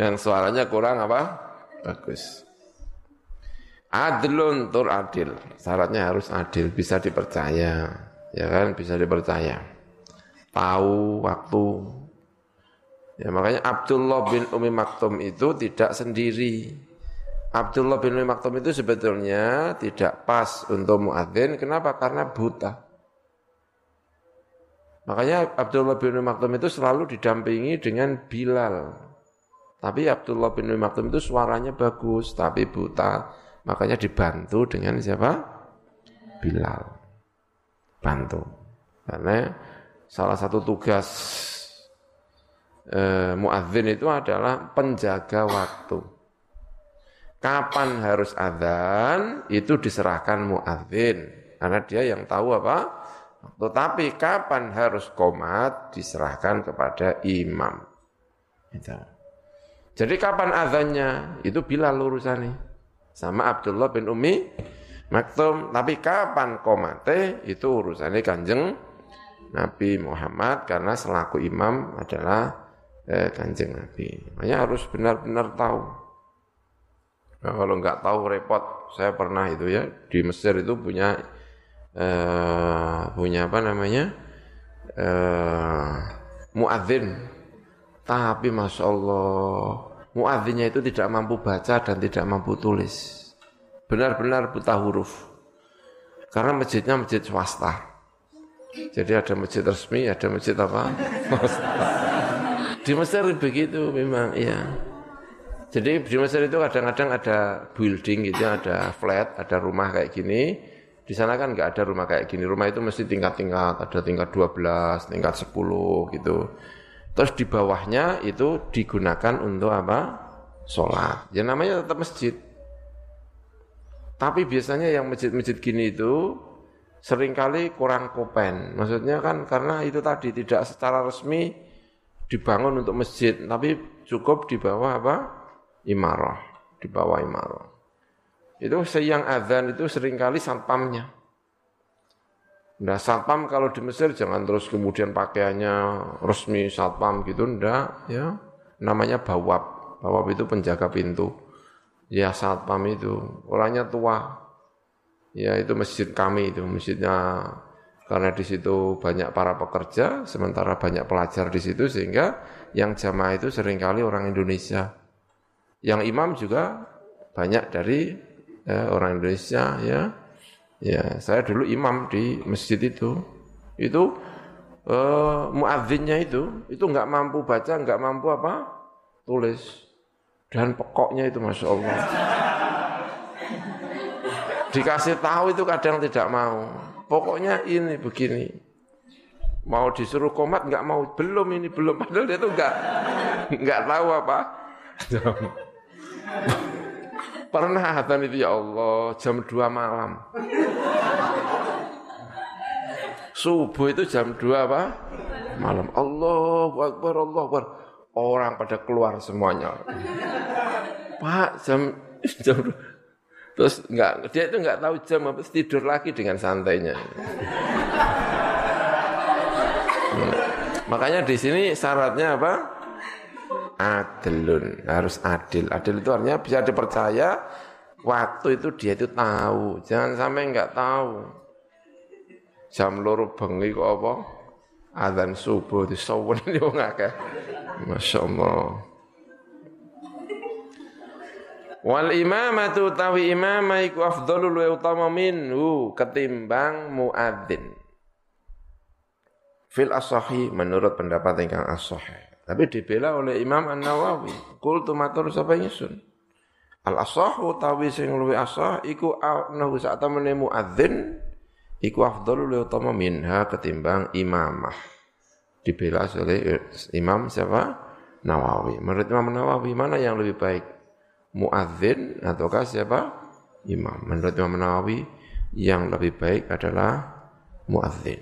A: yang suaranya kurang apa? Bagus. Adlun tur adil. Syaratnya harus adil, bisa dipercaya. Ya kan, bisa dipercaya. Tahu waktu. Ya makanya Abdullah bin Umi Maktum itu tidak sendiri. Abdullah bin Umi Maktum itu sebetulnya tidak pas untuk muadzin. Kenapa? Karena buta. Makanya Abdullah bin Maktum itu selalu didampingi dengan Bilal. Tapi Abdullah bin Maktum itu suaranya bagus, tapi buta. Makanya dibantu dengan siapa? Bilal. Bantu. Karena salah satu tugas eh, muadzin itu adalah penjaga waktu. Kapan harus adzan itu diserahkan muadzin karena dia yang tahu apa tetapi kapan harus komat diserahkan kepada imam. Itu. Jadi kapan azannya itu bila urusannya sama Abdullah bin Umi Maktum. Tapi kapan komate itu urusannya kanjeng Nabi Muhammad karena selaku imam adalah eh, kanjeng Nabi. Makanya harus benar-benar tahu. Nah, kalau nggak tahu repot. Saya pernah itu ya di Mesir itu punya uh, punya apa namanya uh, muadzin tapi masya Allah muadzinnya itu tidak mampu baca dan tidak mampu tulis. Benar-benar buta huruf. Karena masjidnya masjid swasta. Jadi ada masjid resmi ada masjid apa? [LAUGHS] Di Mesir begitu memang iya. Jadi di Mesir itu kadang-kadang ada building gitu ada flat ada rumah kayak gini. Di sana kan nggak ada rumah kayak gini. Rumah itu mesti tingkat-tingkat, ada tingkat 12, tingkat 10 gitu. Terus di bawahnya itu digunakan untuk apa? Sholat. Ya namanya tetap masjid. Tapi biasanya yang masjid-masjid gini itu sering kali kurang kopen. Maksudnya kan karena itu tadi tidak secara resmi dibangun untuk masjid, tapi cukup di bawah apa? Imarah, di bawah imarah. Itu siang adzan itu sering kali satpamnya. Nah satpam kalau di Mesir jangan terus kemudian pakaiannya resmi satpam gitu, ndak ya. Namanya bawab. Bawab itu penjaga pintu. Ya satpam itu, orangnya tua. Ya itu masjid kami itu, masjidnya karena di situ banyak para pekerja, sementara banyak pelajar di situ sehingga yang jamaah itu sering kali orang Indonesia. Yang imam juga banyak dari ya, orang Indonesia ya. Ya, saya dulu imam di masjid itu. Itu uh, muadzinnya itu itu nggak mampu baca, nggak mampu apa tulis dan pokoknya itu masya Allah. Dikasih tahu itu kadang tidak mau. Pokoknya ini begini. Mau disuruh komat nggak mau, belum ini belum padahal dia tuh nggak nggak tahu apa. Pernah hatan itu ya Allah jam 2 malam. Subuh itu jam 2 apa? Malam. Allah Akbar, Allah Akbar. Orang pada keluar semuanya. Pak, jam [LAUGHS] jam Terus enggak dia itu enggak tahu jam apa tidur lagi dengan santainya. Hmm. Makanya di sini syaratnya apa? Adilun, harus adil. Adil itu artinya bisa dipercaya waktu itu dia itu tahu. Jangan sampai enggak tahu. Jam loro bengi kok apa? Adzan subuh disowen [LAUGHS] yo ngakeh. Masyaallah. Wal imamatu tawi imama iku afdhalul wa utama minhu ketimbang muadzin. Fil asahi menurut pendapat ingkang asahi. Tapi dibela oleh Imam An-Nawawi. Kul matur sapa ingsun. Al asahu tawi sing luwi asah iku anahu sak temene muadzin iku afdhalul wa utama minha ketimbang imamah. Dibela oleh Imam siapa? Nawawi. Menurut Imam Nawawi mana yang lebih baik? muadzin ataukah siapa? Imam. Menurut Imam Nawawi yang lebih baik adalah muadzin.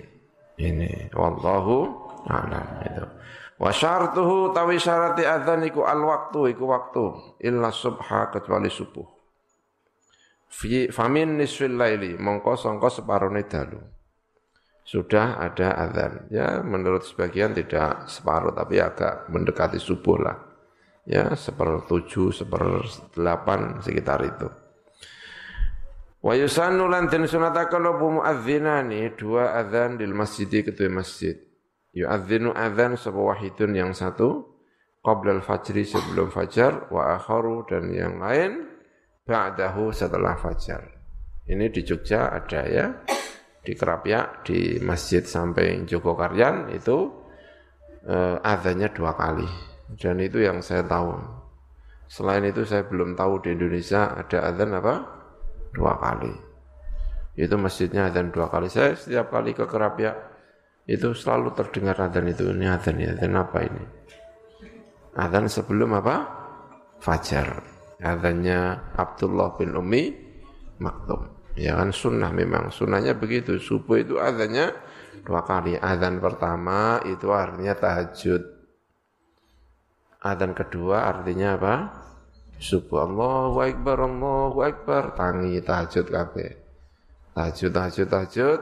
A: Ini wallahu a'lam itu. Wa syartuhu tawi syarati adzan iku al waktu iku waktu illa subha kecuali subuh. Fi famin nisfil laili mongko sangka separone dalu. Sudah ada adzan. Ya menurut sebagian tidak separuh tapi agak mendekati subuh lah ya sepertujuh, seperdelapan sekitar itu. Wa yusannu lan den sunataken apa muadzinani dua adzan di masjid kedua masjid. Yu'adzinu adzan sapa wahidun yang satu qabla al-fajri sebelum fajar wa akharu dan yang lain ba'dahu setelah fajar. Ini di Jogja ada ya di Kerapia di Masjid sampai Jogokaryan itu eh, adzannya dua kali dan itu yang saya tahu. Selain itu saya belum tahu di Indonesia ada adzan apa? Dua kali. Itu masjidnya adzan dua kali. Saya setiap kali ke Kerapia itu selalu terdengar adzan itu. Ini adzan ya, adzan apa ini? Adzan sebelum apa? Fajar. Adzannya Abdullah bin Umi Maktum. Ya kan sunnah memang. Sunnahnya begitu. Subuh itu adzannya dua kali. Adzan pertama itu artinya tahajud. Adzan kedua artinya apa? Subuh Allahu Akbar, Allahu Akbar, tangi tahajud kabeh. Tahajud, tahajud, tahajud,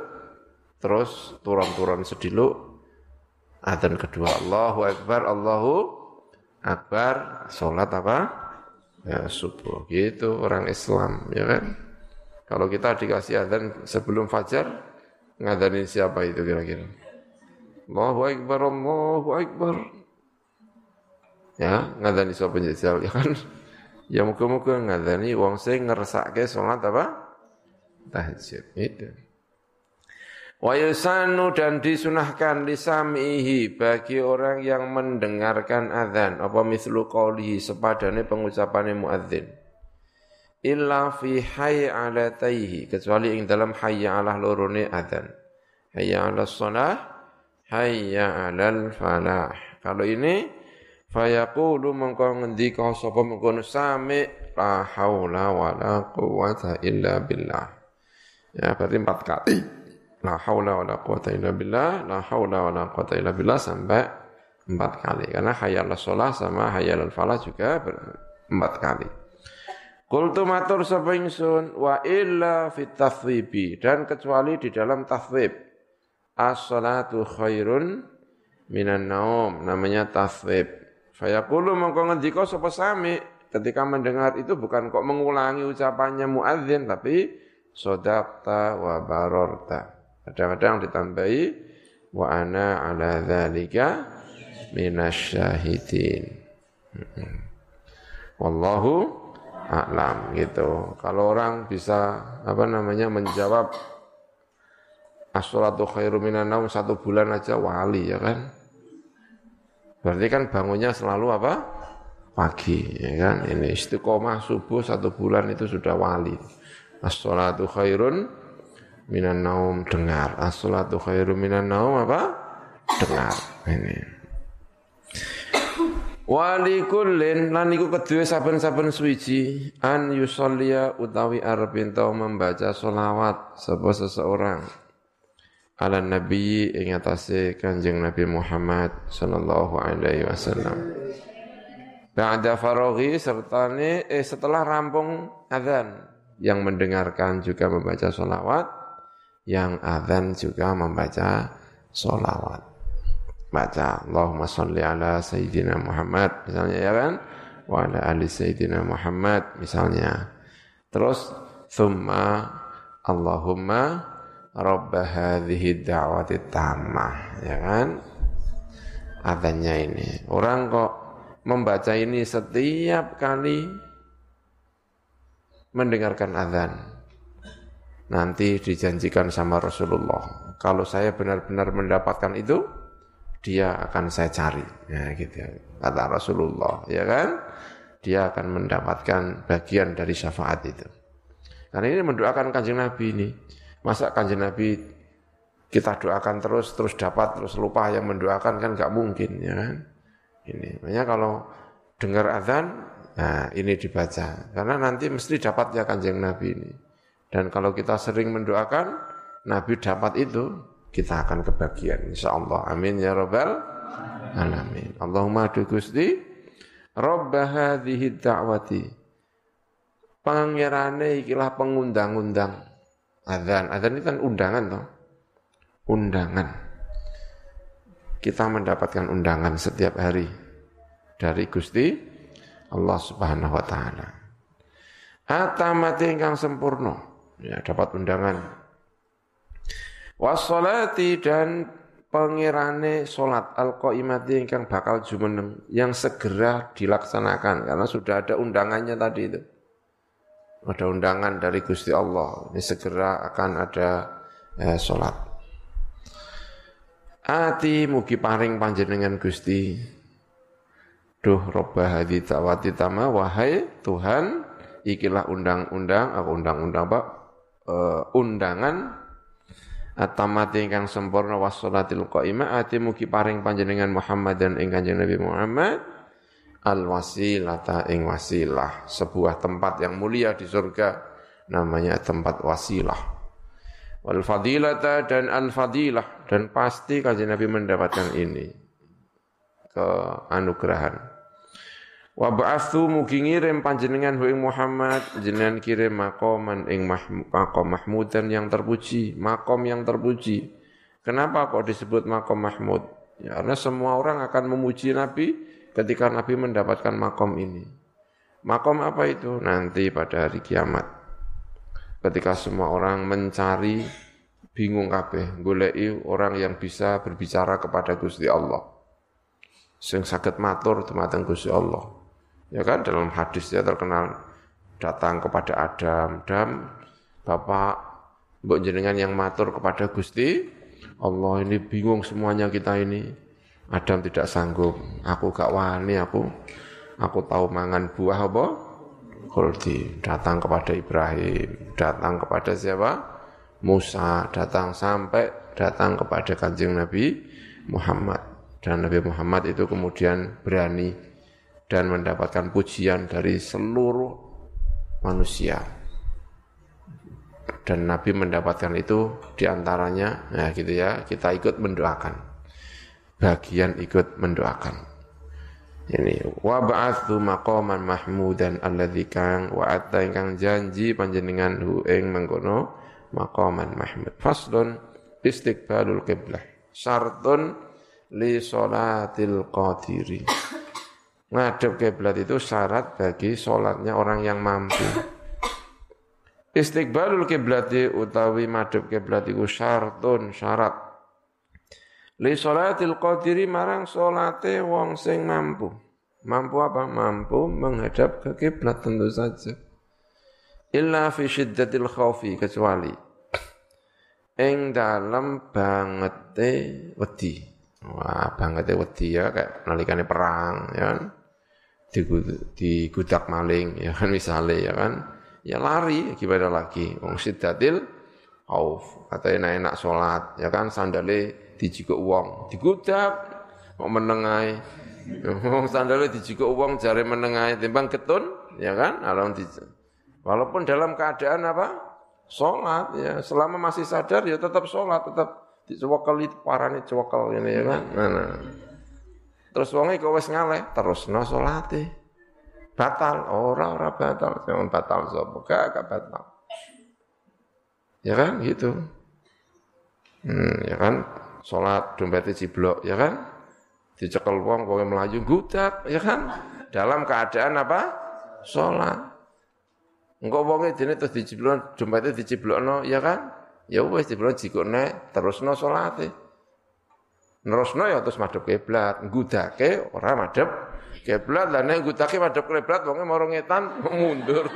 A: terus turun-turun sediluk. Adzan kedua Allahu Akbar, Allahu Akbar, salat apa? Ya subuh. Gitu orang Islam, ya kan? Kalau kita dikasih adzan sebelum fajar, ngadanin siapa itu kira-kira? Allahu Akbar, Allahu Akbar ya ngadani sapa jajal ya kan ya muga-muga ngadani wong sing ngersake salat apa tahajud itu Wa yusanu dan disunahkan lisamihi bagi orang yang mendengarkan azan apa mislu qaulihi sepadane pengucapane muadzin illa fi hayy ala taihi kecuali ing dalam hayya ala lorone azan hayya ala shalah hayya ala falah kalau ini Fayaqulu mengko ngendika sapa mengkono sami la haula wala quwata illa billah. Ya berarti empat kali. La haula wala quwata illa billah, la haula wala quwata illa billah sampai empat kali. Karena hayal sholah sama hayal falah juga empat kali. Qultu matur sapa ingsun wa illa fit dan kecuali di dalam tathwib. As-salatu khairun minan naum namanya tathwib Fayaqulu mongko ngendika sapa sami ketika mendengar itu bukan kok mengulangi ucapannya muadzin tapi sodakta wa barorta. Kadang-kadang ditambahi wa ana ala dzalika minasyahidin. Wallahu a'lam gitu. Kalau orang bisa apa namanya menjawab as-salatu khairu minan naum satu bulan aja wali ya kan. Berarti kan bangunnya selalu apa? Pagi ya kan. Ini istiqomah subuh satu bulan itu sudah wali. As-salatu khairun minan naum dengar. As-salatu khairu minan naum apa? Dengar. Ini. Wali kullin lan iku kedue saben-saben suwiji an yusollia utawi arep membaca solawat sapa seseorang ala nabi ing atase Kanjeng Nabi Muhammad sallallahu alaihi wasallam. Ba'da faraghi sertane eh setelah rampung azan yang mendengarkan juga membaca solawat, yang azan juga membaca solawat baca Allahumma salli ala Sayyidina Muhammad misalnya ya kan? Wa ala ali Sayyidina Muhammad misalnya. Terus thumma Allahumma rabba hadhihi da'wati tammah ya kan? Adanya ini. Orang kok membaca ini setiap kali mendengarkan azan nanti dijanjikan sama Rasulullah kalau saya benar-benar mendapatkan itu dia akan saya cari. Ya gitu. Kata Rasulullah, ya kan? Dia akan mendapatkan bagian dari syafaat itu. Karena ini mendoakan kanjeng Nabi ini. Masa kanjeng Nabi kita doakan terus, terus dapat, terus lupa yang mendoakan kan nggak mungkin, ya kan? Ini, makanya kalau dengar azan, nah ini dibaca. Karena nanti mesti dapat ya kanjeng Nabi ini. Dan kalau kita sering mendoakan, Nabi dapat itu, kita akan kebagian insyaallah. Amin ya rabbal alamin. Allahumma adu Gusti rabb hadhihi da'wati. Pangerane ikilah pengundang-undang. Adzan. Adzan itu kan undangan toh. Undangan. Kita mendapatkan undangan setiap hari dari Gusti Allah Subhanahu wa taala. Atamati ingkang sempurna ya dapat undangan Wassolati dan pengirane solat al-qaimati yang bakal jumeneng yang segera dilaksanakan karena sudah ada undangannya tadi itu. Ada undangan dari Gusti Allah. Ini segera akan ada eh, solat. Ati mugi paring panjenengan Gusti. Duh robbah hadi tawati tama wahai Tuhan ikilah undang-undang aku undang-undang apa? Uh, undangan At-tamati ingkang sempurna wassalatil qaimah ati mugi paring panjenengan Muhammad dan ing Kanjeng Nabi Muhammad al wasilata ing wasilah sebuah tempat yang mulia di surga namanya tempat wasilah. Wal fadilata dan al fadilah dan pasti Kanjeng Nabi mendapatkan ini ke anugerahan Wa ba'athu mugi ngirim panjenengan ing Muhammad jenengan kirim makoman ing makom mahmudan yang terpuji, makom yang terpuji. Kenapa kok disebut makom mahmud? Ya, karena semua orang akan memuji Nabi ketika Nabi mendapatkan makom ini. Makom apa itu? Nanti pada hari kiamat. Ketika semua orang mencari bingung kabeh, goleki orang yang bisa berbicara kepada Gusti Allah. Sing sakit matur dumateng Gusti Allah. Ya kan dalam hadisnya terkenal datang kepada Adam, Adam, Bapak, Mbok jenengan yang matur kepada Gusti, Allah ini bingung semuanya kita ini. Adam tidak sanggup, aku gak wani aku. Aku tahu mangan buah apa? Khuldi. Datang kepada Ibrahim, datang kepada siapa? Musa, datang sampai datang kepada kanjeng Nabi Muhammad. Dan Nabi Muhammad itu kemudian berani dan mendapatkan pujian dari seluruh manusia. Dan Nabi mendapatkan itu di antaranya, ya gitu ya, kita ikut mendoakan. Bagian ikut mendoakan. Ini wa ba'athu maqaman mahmudan alladzi kang wa atta ingkang janji panjenengan hu ing mengkono maqaman mahmud. Faslun istiqbalul qiblah. Syartun li salatil qadiri. Ngadep kiblat itu syarat bagi sholatnya orang yang mampu. [COUGHS] Istiqbalul kiblati utawi madhep kiblat itu syartun syarat. Li sholatil qadiri marang sholate wong sing mampu. Mampu apa? Mampu menghadap ke kiblat tentu saja. Illa fi syiddatil khawfi kecuali [COUGHS] ing dalem bangete wedi. Wah, bangete wedi ya kayak nalikane perang ya kan. Digudak maling ya kan misalnya ya kan. Ya lari gimana lagi. Wong sidatil auf. Atau enak-enak sholat ya kan? Sandale uang digudak mau menengai wong sandale dijikuk uang jari menengai timbang ketun ya kan? Alam walaupun dalam keadaan apa? Sholat ya. Selama masih sadar ya tetap sholat tetap dicewakal itu parane cewakal ini ya kan? Nah, nah. Terus wonge kok wis ngaleh terus no sholate batal ora ora batal. Jangan batal sapa? Gak gak batal. Ya kan gitu. Hmm, ya kan? Sholat dompetnya ciblok ya kan? Dicekel wong wong melaju gudak ya kan? Dalam keadaan apa? Sholat Engko wonge dene terus dijiblon dompete dijiblokno ya kan? Ya wis dijiblon jikone terusno salate. Nerusno ya terus madhep kiblat, ngudake ora madhep kiblat. Lah nek ngudake madhep kiblat wonge maro ngetan [LAUGHS] mundur.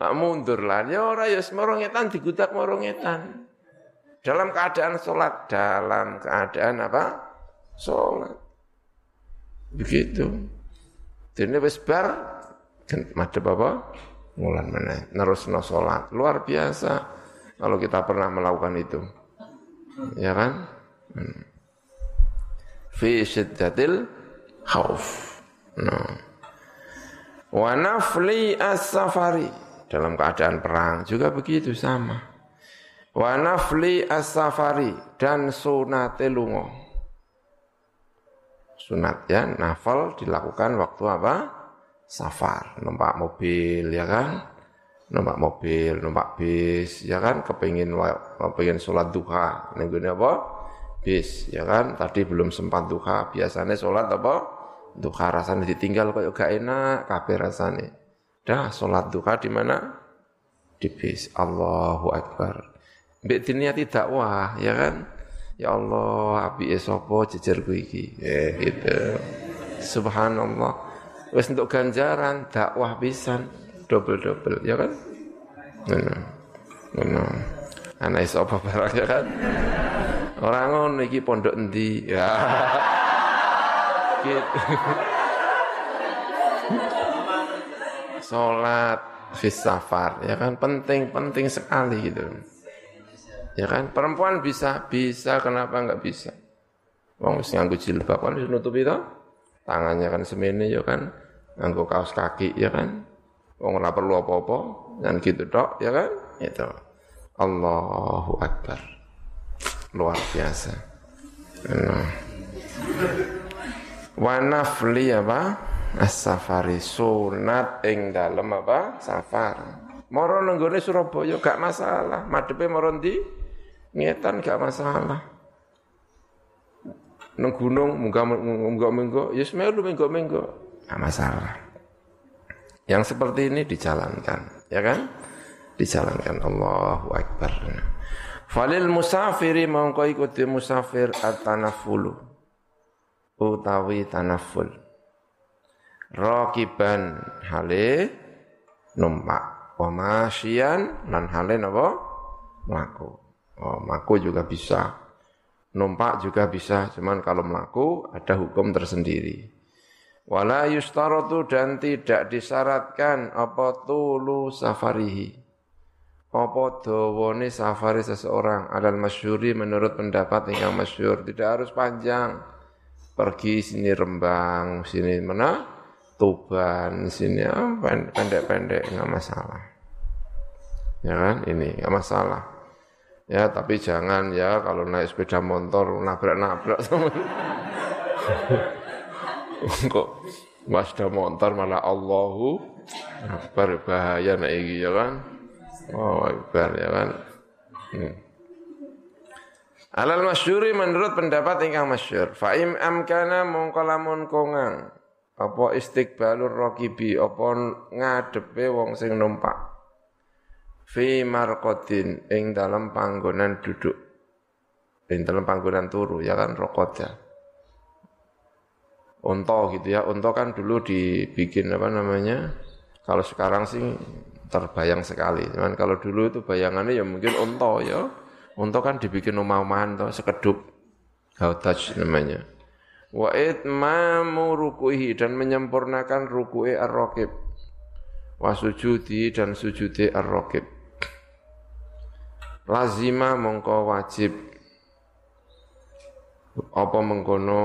A: Nah, mundur lah, ya ora ya maro ngetan digudak maro ngetan. Dalam keadaan sholat, dalam keadaan apa? Sholat. Begitu. Dene wis bar madhep apa? Mulan mana? Nerusno salat. Luar biasa kalau kita pernah melakukan itu. Ya kan? Hmm. Fi syiddatil khauf. Nah. Wa nafli as-safari. Dalam keadaan perang juga begitu sama. Wa nafli as-safari dan sunate lungo. Sunat ya, nafal dilakukan waktu apa? safar, numpak mobil ya kan, numpak mobil, numpak bis ya kan, kepingin kepingin sholat duha, nenggune apa? Bis ya kan, tadi belum sempat duha, biasanya sholat apa? Duha rasanya ditinggal kok gak enak, kabeh rasanya. Dah sholat duha di mana? Di bis. Allahu Akbar. Mbak diniati dakwah ya kan? Ya Allah, api esopo jejerku iki. Eh gitu. Subhanallah wis untuk ganjaran dakwah pisan double-double ya kan ngono ngono ana iso apa barang ya kan orang ngono iki pondok endi? Ya. Gitu. Salat fis safar ya kan? Penting penting sekali gitu. Ya kan? Perempuan bisa bisa kenapa enggak bisa? Wong wis nganggo jilbab kan wis nutup itu tangannya kan semene ya kan? Nganggo kaos kaki ya kan? Wong ora perlu apa-apa dan gitu dok ya kan? Itu. Allahu Akbar luar biasa. Nah. wa nafli apa? As-safari. Sunat ing dalem apa? Safar. Moro nenggone Surabaya gak masalah. Madhepe moro ndi? Ngetan gak masalah. Nang gunung munggah munggah minggu ya semelu minggu minggu nggak masalah. Yang seperti ini dijalankan ya kan? Dijalankan. Allahu Akbar falil musafiri mongko ikuti musafir at-tanafulu utawi tanaful. Rakiban hale numpak. Wa masyian lan hale napa? Mlaku. Oh juga bisa. Numpak juga bisa, cuman kalau melaku ada hukum tersendiri. Wala yustaratu dan tidak disyaratkan apa tulu safarihi. Apa dawane safari seseorang alal masyuri menurut pendapat yang masyur. Tidak harus panjang. Pergi sini Rembang, sini mana? Tuban, sini ah, pendek-pendek, nggak masalah. Ya kan? Ini nggak masalah. Ya, tapi jangan ya kalau naik sepeda motor nabrak-nabrak sama. [LAUGHS] Kok sepeda motor malah Allahu Akbar bahaya naik ya kan. Oh, Akbar ya kan. Hmm. Alal masyuri menurut pendapat ingkang masyur. Fa'im amkana mongko lamun kongang. Apa istiqbalur rakibi apa ngadepe wong sing numpak fi marqatin ing dalam panggonan duduk ing dalam panggonan turu ya kan ya unta gitu ya unta kan dulu dibikin apa namanya kalau sekarang sih terbayang sekali. Cuman kalau dulu itu bayangannya ya mungkin unta ya. Unta kan dibikin rumah-rumahan tuh sekedup. Hautaj namanya. Wa itmamu rukuhi dan menyempurnakan ruku'i ar-raqib. Wa sujudi dan sujudi ar-raqib. Lazima mongko wajib apa mengkono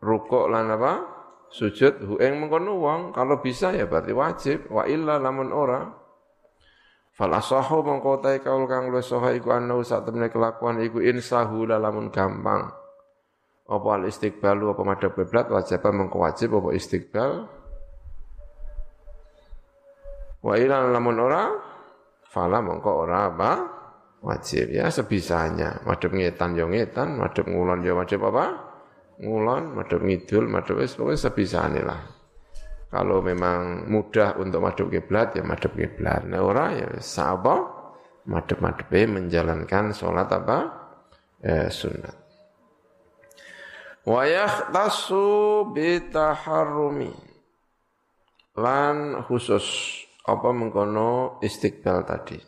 A: rukuk lan apa sujud hu ing mengkono wong kalau bisa ya berarti wajib. Wa illa lamun ora fal asahu mongko tae kaul kang luwih sahih iku ana sak temne kelakuan iku insahu lamun gampang. Apa al istiqbalu apa madhab kiblat wajib mengko wajib apa istiqbal? Wa illa lamun ora fala mongko ora apa wajib. Ya sebisanya. Madhep ngetan yo ngetan madhep ngulon yo madhep apa ngulon madhep ngidul madhep wis pokoke sebisane lah. Kalau memang mudah untuk madhep kiblat ya madhep kiblat. Nah ora ya sapa madhep-madhepe menjalankan sholat apa? Eh, sunat wa yahtasu bitaharrumi. Lan khusus apa mengkono istiqbal tadi?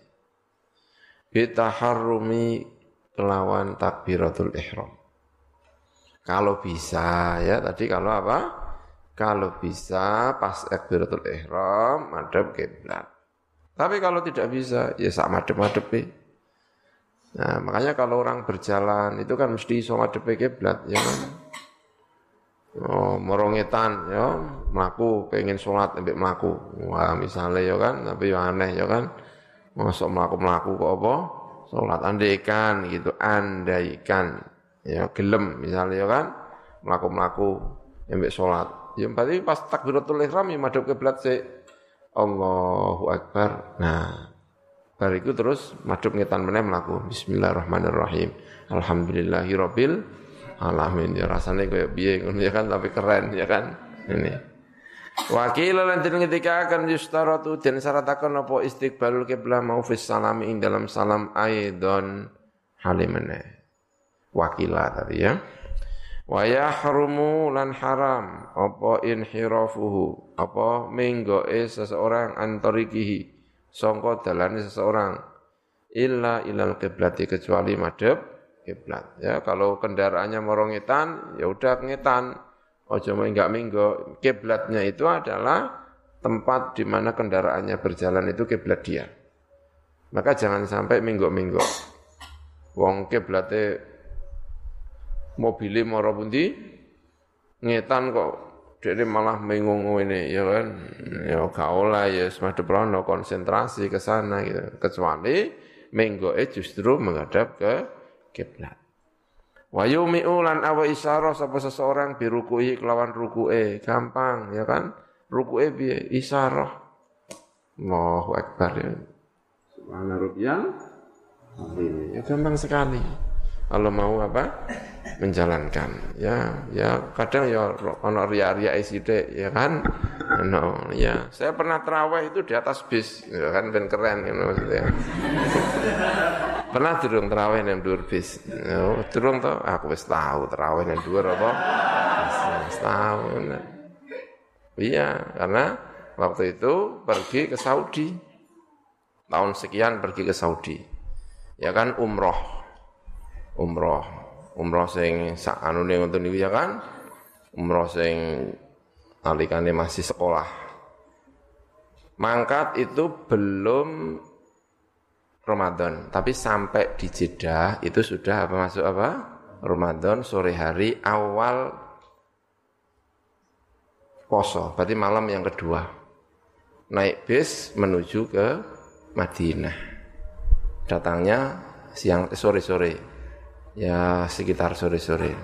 A: Bitaharrumi kelawan takbiratul ihram. Kalau bisa ya tadi kalau apa? Kalau bisa pas takbiratul ihram madhab kiblat. Tapi kalau tidak bisa ya sak madhab -madhab Nah, makanya kalau orang berjalan itu kan mesti iso madhep kiblat ya kan. Oh, morongetan ya, melaku pengen sholat ambek melaku. Wah, misalnya ya kan, tapi ya aneh ya kan. Masuk melaku-melaku kok apa? Sholat andaikan gitu, andaikan. Ya gelem misalnya ya kan, melaku-melaku ambek sholat. Ya berarti pas takbiratul ihram ya madhab kiblat sih. Allahu Akbar. Nah, bariku terus madhab ngetan meneh melaku. Bismillahirrahmanirrahim. Alhamdulillahirabbil alamin. Ya rasanya kayak piye ya kan tapi keren ya kan. Ini. Wakil lan den akan yustaratu den syarataken apa istiqbalul kiblah mau fis salam ing dalam salam aidon halimene. Wakila tadi ya. Wa yahrumu lan haram apa inhirafuhu apa menggoe seseorang antarikihi sangka dalane seseorang illa ilal kiblati kecuali madhep kiblat ya kalau kendaraannya morongitan ya udah ngetan Ojo enggak minggo, kiblatnya itu adalah tempat di mana kendaraannya berjalan itu kiblat dia. Maka jangan sampai minggu-minggu. Wong kiblatnya mobilnya moro pundi ngetan kok jadi malah bingung ini ya kan ya kaulah ya semacam prono konsentrasi ke sana gitu kecuali minggu justru menghadap ke kiblat Wa yumi'u lan awa isyarah sapa seseorang birukuhi kelawan ruku'e, gampang ya kan? Ruku'e piye? Isyarah. Allahu akbar ya. Subhana rabbiyal Ya gampang sekali. Kalau mau apa? Menjalankan. Ya, ya kadang ya ono ria-ria sithik ya kan? No, ya. Saya pernah terawih itu di atas bis, ya kan ben keren gitu maksudnya. Pernah durung terawih nang dhuwur bis. Oh, durung to? Aku wis tahu terawih nang dhuwur apa? Wis tahu. Iya, karena waktu itu pergi ke Saudi. Tahun sekian pergi ke Saudi. Ya kan umroh. Umroh. Umroh sing sak anune ngoten niku ya kan. Umroh sing nalikane masih sekolah. Mangkat itu belum Ramadan. Tapi sampai di Jeddah itu sudah apa masuk apa? Ramadan sore hari awal poso, berarti malam yang kedua. Naik bis menuju ke Madinah. Datangnya siang sore-sore. Ya sekitar sore-sore.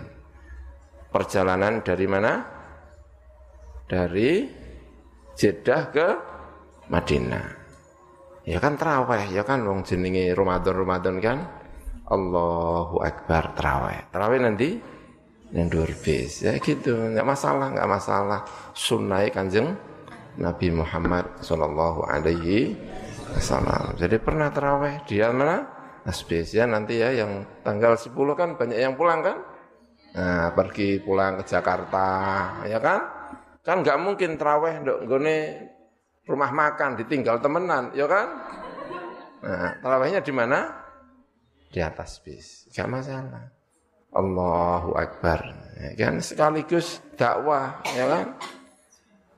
A: Perjalanan dari mana? Dari Jeddah ke Madinah. Ya kan terawih, ya kan wong jenenge Ramadan-Ramadan kan. Allahu Akbar terawih. Terawih nanti yang bis. Ya gitu, enggak masalah, enggak masalah. Sunnah Kanjeng Nabi Muhammad sallallahu alaihi wasallam. Jadi pernah terawih dia mana? Asbis ya nanti ya yang tanggal 10 kan banyak yang pulang kan? Nah, pergi pulang ke Jakarta, ya kan? Kan enggak mungkin terawih ndok nggone rumah makan ditinggal temenan, ya kan? Nah, tarawihnya di mana? Di atas bis. Gak masalah. Allahu Akbar. Ya kan sekaligus dakwah, ya kan?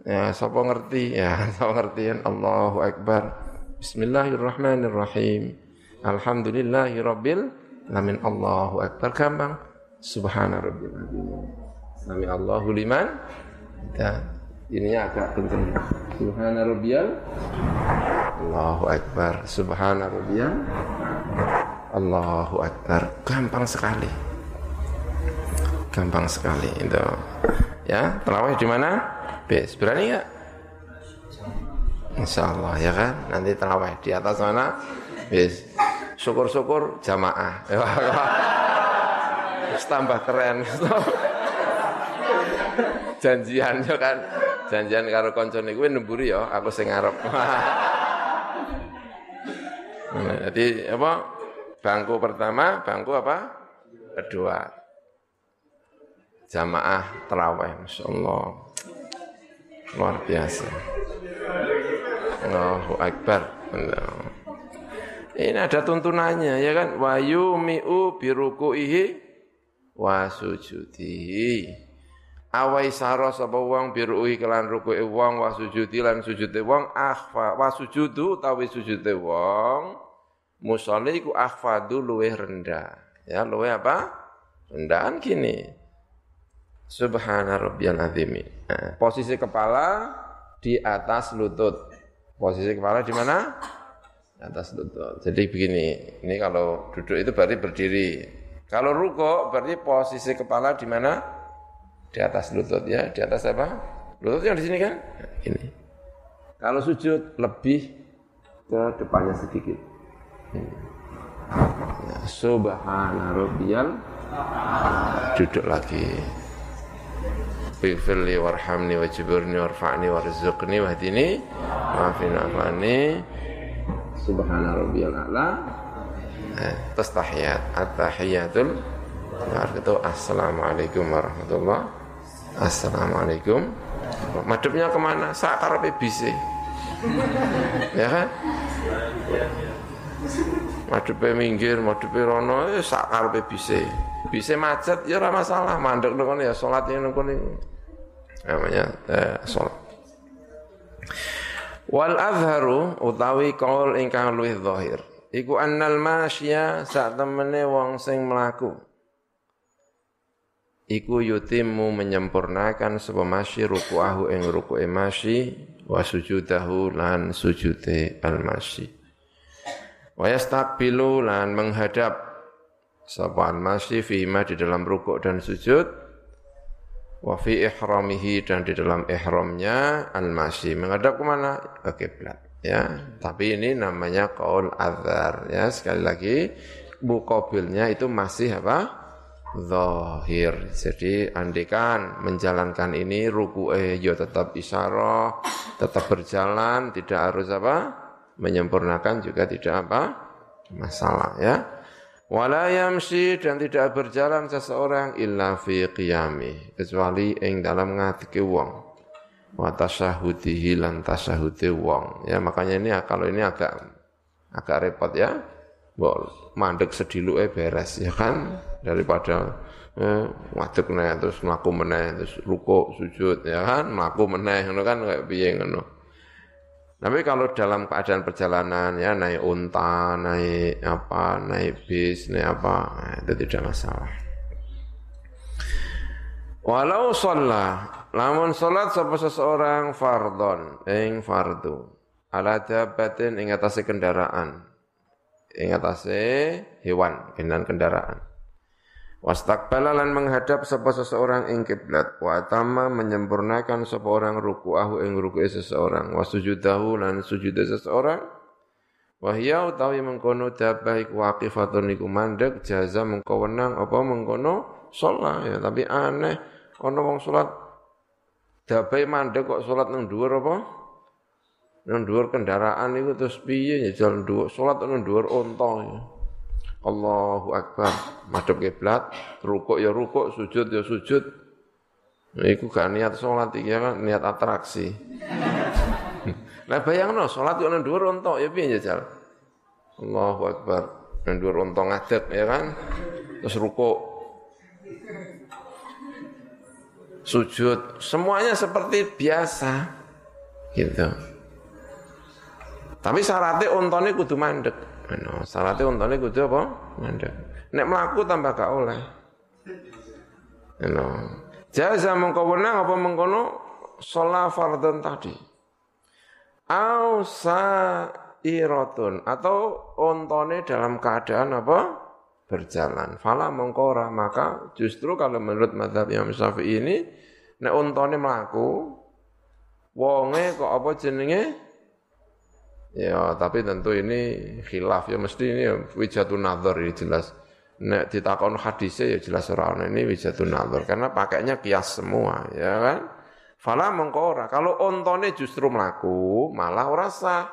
A: Ya, sapa ngerti? Ya, [LAUGHS] sapa ngerti Allahu Akbar. Bismillahirrahmanirrahim. Alhamdulillahirabbil alamin. Allahu Akbar gampang. Subhana rabbil azim. Allahu liman. Dan ini agak kenceng. Subhana rabbiyal Allahu akbar. Subhana rabbiyal Allahu akbar. Gampang sekali. Gampang sekali itu. Ya, terawih di mana? Bis. Berani enggak? Insya Allah ya kan. Nanti terawih di atas mana? Bis. Syukur-syukur jamaah. [LAUGHS] tambah keren. [LAUGHS] Janjian ya kan. Janjian karo koncone kuwi nemburi ya, aku sing ngarep. [LAUGHS] jadi apa? Bangku pertama, bangku apa? Kedua. Jamaah terawih, Masya Allah. Luar biasa. Allahu Akbar. Ini ada tuntunannya ya kan wa yumi'u biruku'ihi wa sujudihi. Awai saro sapa wong biruhi kelan rukuke wong wa sujudi lan sujude wong akhfa wa sujudu utawi sujude wong musolli iku akhfadu luweh rendah. Ya luweh apa? Rendahan gini. Subhana rabbiyal azim. Nah, posisi kepala di atas lutut. Posisi kepala di mana? Atas lutut. Jadi begini, ini kalau duduk itu berarti berdiri. Kalau ruko berarti posisi kepala di mana? Di atas lutut ya, di atas apa? Lutut yang di sini kan? ini. Kalau sujud lebih ke depannya sedikit. Ya, subhana rabbiyal duduk lagi. Bifirli warhamni wajibirni warfa'ni warzuqni wahdini maafin afani subhana rabbiyal a'la eh, terus tahiyat. At-tahiyatul itu assalamualaikum warahmatullah. Assalamualaikum. Madepnya ke mana? Sakar bisa ya kan? Madepnya minggir madepnya rono ya sakar bisa bisa macet ya ora masalah. Mandek nunggu ya salat nunggu namanya eh, salat Wal azharu utawi kaul ingkang luwih zahir. Iku annal masya sak temene wong sing mlaku. Iku yutimu menyempurnakan sapa masyi ruku'ahu ing ruku'e masyi wa sujudahu lan sujude al masyi. Wa yastaqbilu lan menghadap sapa al masyi fi di dalam rukuk dan sujud wa fi ihramihi dan di dalam ihramnya al-masyi menghadap ke mana ke kiblat ya. Tapi ini namanya qaul azhar ya. Sekali lagi muqabilnya itu masih apa? Zahir. Jadi andikan menjalankan ini ruku'e ya tetap isyarah tetap berjalan tidak harus apa? Menyempurnakan juga tidak apa? Masalah ya Wala yamsi dan tidak berjalan seseorang illa fi qiyami kecuali ing dalam ngadeke wong. Wa tasyahudihi lan tasyahudi wong. Ya makanya ini kalau ini agak agak repot ya. Mbok mandek sediluke beres ya kan daripada eh, ngadeg terus mlaku meneh terus ruko sujud ya kan mlaku meneh ngono kan kayak piye ngono. Tapi kalau dalam keadaan perjalanan ya naik unta, naik apa, naik bis, naik apa, nah, itu tidak masalah. Walau sholat, lamun sholat sapa seseorang fardon, ing fardu, ala jabatin ing atase kendaraan, ing atase hewan, kendaraan Wastaqbala lan menghadap sapa seseorang ing kiblat. Wa atama menyempurnakan sapa orang ruku'ahu ing ruku'e seseorang. Wa sujudahu lan sujude seseorang. Wa hiya utawi mengkono dabah iku waqifatun iku mandek jaza mengko wenang apa mengkono salat ya tapi aneh ana wong salat dabah mandek kok salat nang dhuwur apa? Nang dhuwur kendaraan iku terus piye ya jalan dhuwur salat nang dhuwur unta ya Allahu Akbar, madhep kiblat, rukuk ya rukuk, sujud ya sujud. Iku gak niat sholat iki kan niat atraksi. [LAUGHS] Lah bayangno salat yo nang dhuwur unta ya piye jajal? Allahu Akbar. Nang dhuwur unta ngadeg ya kan. Terus rukuk. Sujud, semuanya seperti biasa. Gitu. Tapi syaratnya untane kudu mandek. Ano, syaratnya untane kudu apa? Mandek. Nek melaku tambah gak oleh. Ano. Jaza mengko wenang apa mengkono sholat fardhan tadi ausa irotun atau ontone dalam keadaan apa berjalan fala mengkora maka justru kalau menurut madhab Imam Syafi'i ini nek ontone melaku wonge kok apa jenenge ya tapi tentu ini khilaf ya mesti ini ya, wijatun nazar ini jelas nek ditakon hadisnya ya jelas orang ini wijatun nazar karena pakainya kias semua ya kan Fala mengkora. Kalau ontone justru melaku, malah ora sah.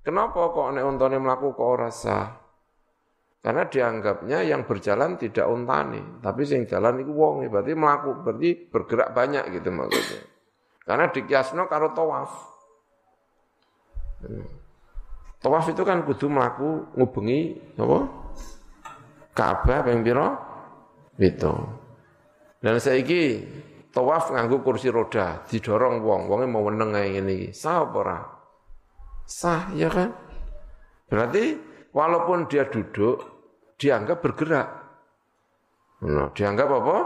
A: Kenapa kok nek ontone melaku kok ora sah? Karena dianggapnya yang berjalan tidak ontane, tapi sing jalan itu wong, berarti melaku, berarti bergerak banyak gitu maksudnya. Karena dikiasno karo tawaf. Tawaf itu kan kudu melaku ngubengi apa? Ka'bah ping pira? Itu. Dan saiki Tawaf nganggu kursi roda, didorong wong, wongnya mau meneng kayak gini. Sah apa ora? Sah, ya kan? Berarti walaupun dia duduk, dianggap bergerak. Nah, dianggap apa?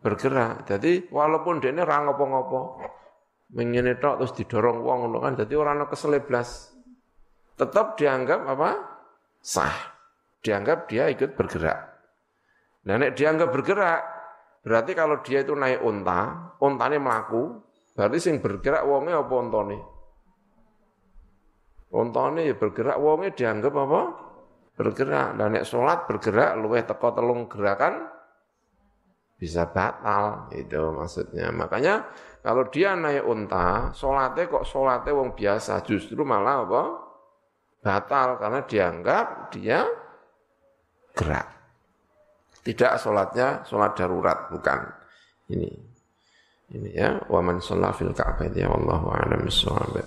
A: Bergerak. Jadi walaupun dia ini orang ngopo-ngopo, mengini tok terus didorong wong kan, jadi orang keseleblas. Tetap dianggap apa? Sah. Dianggap dia ikut bergerak. Nah, dianggap bergerak, Berarti kalau dia itu naik unta, untanya melaku, berarti sing bergerak wonge apa untane? Untane ya bergerak wonge dianggap apa? Bergerak. Dan nek bergerak luweh teko telung gerakan bisa batal itu maksudnya. Makanya kalau dia naik unta, sholatnya kok sholatnya wong biasa, justru malah apa? Batal karena dianggap dia gerak. Tidak sholatnya sholat darurat, bukan. Ini. Ini ya, wa man shalla fil ka'bah ya wallahu a'lam bissawab.